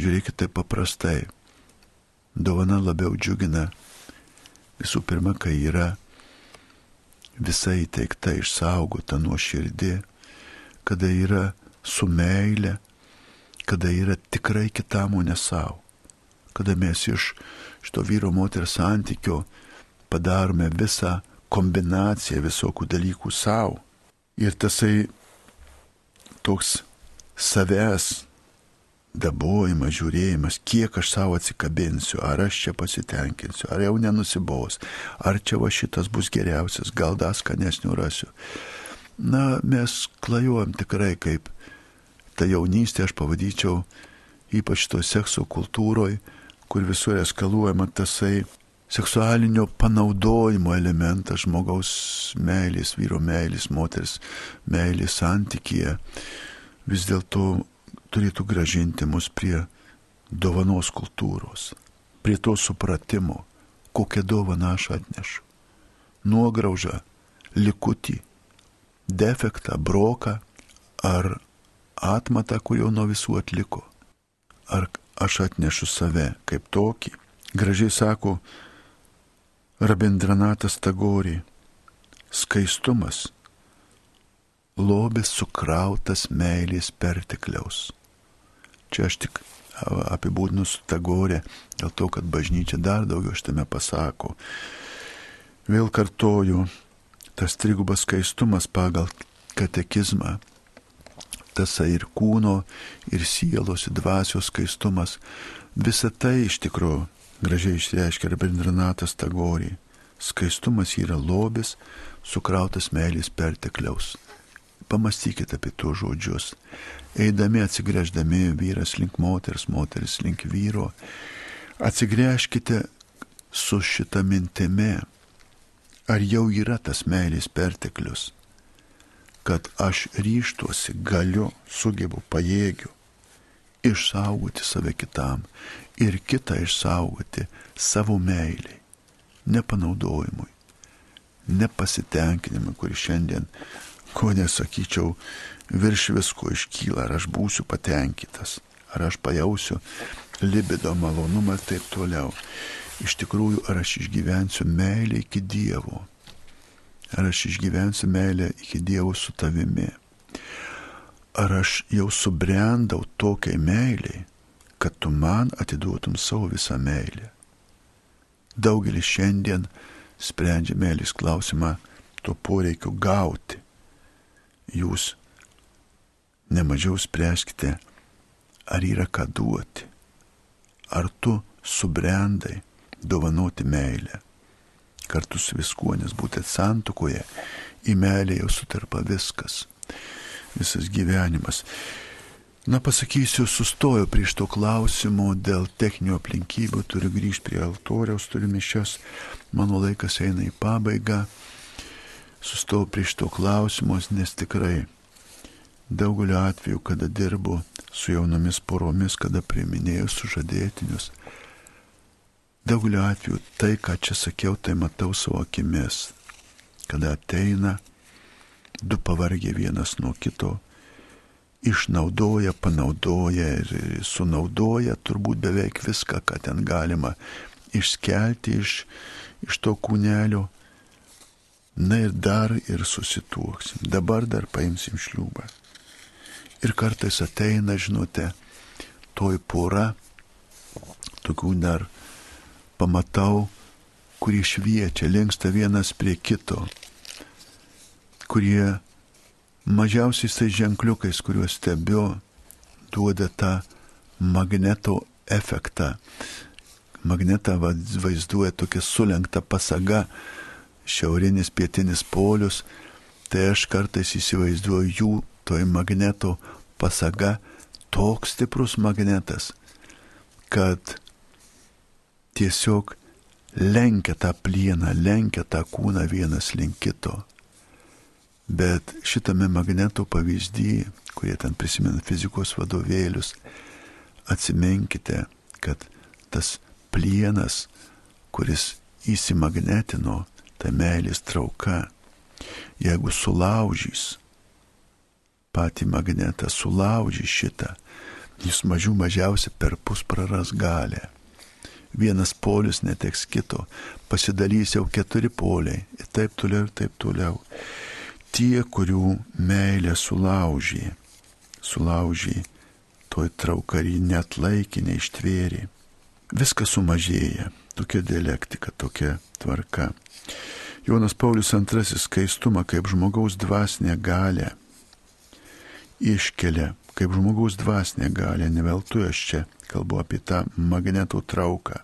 žiūrėkit taip paprastai, dovana labiau džiugina visų pirma, kai yra visai įteikta, išsaugota nuo širdį, kada yra su meile, kada yra tikrai kitam, o ne savo. Kada mes iš šito vyro moters santykio padarome visą kombinaciją visokių dalykų savo. Ir tasai toks savęs dabojimas, žiūrėjimas, kiek aš savo atsikabinsiu, ar aš čia pasitenkinsiu, ar jau nenusibos, ar čia va šitas bus geriausias, gal dar skanesnių rasiu. Na, mes klajuojam tikrai kaip ta jaunystė, aš pavadyčiau, ypač to sekso kultūroje, kur visur eskaluojama tasai seksualinio panaudojimo elementas žmogaus meilės, vyro meilės, moters meilės santykėje. Vis dėlto turėtų gražinti mus prie dovanos kultūros, prie to supratimo, kokią dovaną aš atnešu. Nuograužą, likutį, defektą, broką ar atmatą, kurio nuo visų atliko. Ar aš atnešu save kaip tokį. Gražiai sako Rabindranatas Tagori, skaistumas, lobis sukrautas meilės pertekliaus. Čia aš tik apibūdinu su Tagorė, dėl to, kad bažnyčia dar daugiau šitame pasako. Vėl kartoju, tas trigubas skaistumas pagal katekizmą, tas ir kūno, ir sielos, ir dvasios skaistumas, visa tai iš tikrųjų gražiai išreiškia Rabindranatas Tagorį. Skaistumas yra lobis, sukrautas meilės pertekliaus. Pamastykite apie tuos žodžius eidami atsigrėždami vyras link moters, moteris link vyro, atsigrėžkite su šita mintimi, ar jau yra tas meilės perteklius, kad aš ryštuosi, galiu, sugebu, pajėgiu išsaugoti save kitam ir kitą išsaugoti savo meiliai, nepanaudojimui, nepasitenkinimui, kuris šiandien, ko nesakyčiau, virš visko iškyla, ar aš būsiu patenkintas, ar aš pajausiu libido malonumą ir taip toliau. Iš tikrųjų, ar aš išgyvensiu meilę iki Dievo, ar aš išgyvensiu meilę iki Dievo su tavimi, ar aš jau subrendau tokiai meiliai, kad tu man atiduotum savo visą meilę. Daugelis šiandien sprendžia meilės klausimą to poreikiu gauti. Jūs nemažiau spręskite, ar yra ką duoti, ar tu subrendai dovanoti meilę. Kartu su viskuo, nes būtent santukoje į meilę jau sutarpa viskas, visas gyvenimas. Na pasakysiu, sustoju prieš to klausimo dėl techninių aplinkybių, turiu grįžti prie altoriaus, turiu mišias, mano laikas eina į pabaigą. Sustoju prieš to klausimo, nes tikrai Daugeliu atveju, kada dirbu su jaunomis poromis, kada priminėjau sužadėtinius, daugeliu atveju tai, ką čia sakiau, tai matau savo akimis, kada ateina du pavargę vienas nuo kito, išnaudoja, panaudoja ir sunaudoja turbūt beveik viską, ką ten galima išskelti iš, iš to kūnelio. Na ir dar ir susituoksim. Dabar dar paimsim šliūbą. Ir kartais ateina, žinote, toj pora, tokių dar pamatau, kurie šviečia, linksta vienas prie kito, kurie mažiausiais tai ženkliukais, kuriuos stebiu, duoda tą magneto efektą. Magnetą vaizduoja tokia sulenkta pasaga, šiaurinis pietinis polius, tai aš kartais įsivaizduoju jų toj magneto pasaga toks stiprus magnetas, kad tiesiog lenkia tą plieną, lenkia tą kūną vienas link kito. Bet šitame magneto pavyzdyje, kurie ten prisimena fizikos vadovėlius, atsiminkite, kad tas plienas, kuris įsimagnetino, ta meilės trauka, jeigu sulaužys patį magnetą, sulaužys šitą, jis mažiau mažiausiai per pus praras galę. Vienas polius neteks kito, pasidalys jau keturi poliai ir taip toliau ir taip toliau. Tie, kurių meilė sulaužė, sulaužė, toj trauka ir net laikė, neištvėrė. Viskas sumažėja, tokia dialektika, tokia tvarka. Jonas Paulius II skaistumą kaip žmogaus dvasinę galę iškelia, kaip žmogaus dvasinę galę, neveltui aš čia kalbu apie tą magnetų trauką.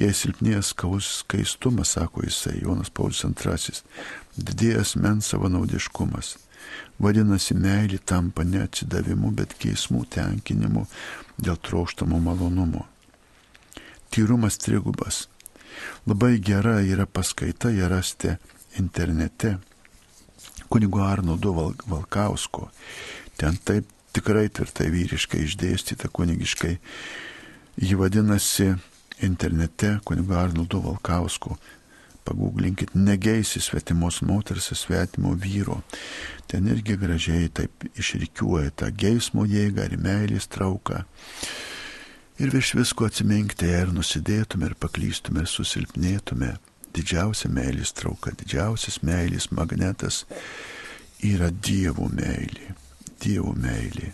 Jei silpnės skaistumas, sako jisai, Jonas Paulius II, didėjas men savanaudiškumas. Vadinasi, meilė tampa ne atsidavimu, bet keismų tenkinimu dėl trokštamo malonumo. Tyrumas trigubas Labai gera yra paskaita, ją rasti internete. Kunigo Arnoldo Valkausko. Ten taip tikrai tvirtai vyriškai išdėstyta kunigiškai. Ji vadinasi internete kunigo Arnoldo Valkausko. Pagūglinkit, negeisi svetimos moters, svetimo vyro. Ten irgi gražiai taip išrikiuoja tą geismo jėgą ir meilės trauką ir virš visko atsiminkti ir nusidėtume ir paklystume ir susilpnėtume. Didžiausia meilės trauka, didžiausias meilės magnetas yra Dievo meilė. Dievo meilė.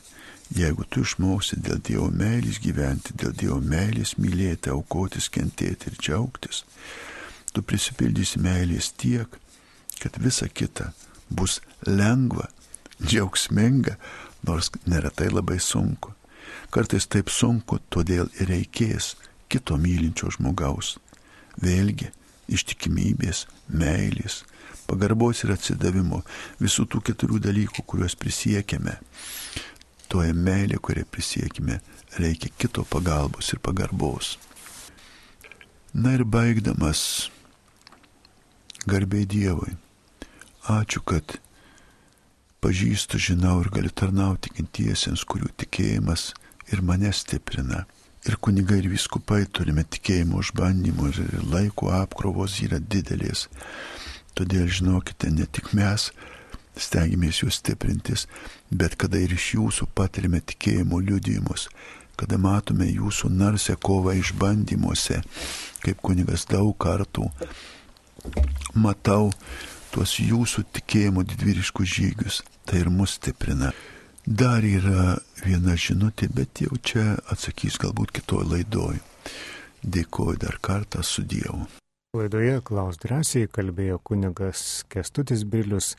Jeigu tu išmoksi dėl Dievo meilės gyventi, dėl Dievo meilės mylėti, aukotis, kentėti ir džiaugtis, tu prisipildysi meilės tiek, kad visa kita bus lengva, džiaugsminga, nors neretai labai sunku. Kartais taip sunku, todėl ir reikės kito mylinčio žmogaus. Vėlgi, ištikimybės, meilės, pagarbos ir atsidavimo, visų tų keturių dalykų, kuriuos prisiekėme. Toje meilė, kurią prisiekime, reikia kito pagalbos ir pagarbos. Na ir baigdamas, garbiai Dievui, ačiū, kad pažįstu, žinau ir galiu tarnauti tikintiesiems, kurių tikėjimas ir mane stiprina. Ir kunigai ir viskupai turime tikėjimo išbandymų ir laiko apkrovos yra didelės. Todėl žinokite, ne tik mes stengiamės jūs stiprintis, bet kada ir iš jūsų patirime tikėjimo liudijimus, kada matome jūsų narsę kovą išbandymuose, kaip kunigas daug kartų matau tuos jūsų tikėjimo didvyriškus žygius, tai ir mus stiprina. Dar yra viena žinutė, bet jau čia atsakys galbūt kitoj laidoj. Dėkuoju dar kartą su Dievu. Laidoje Klaus drąsiai kalbėjo kunigas Kestutis Bilius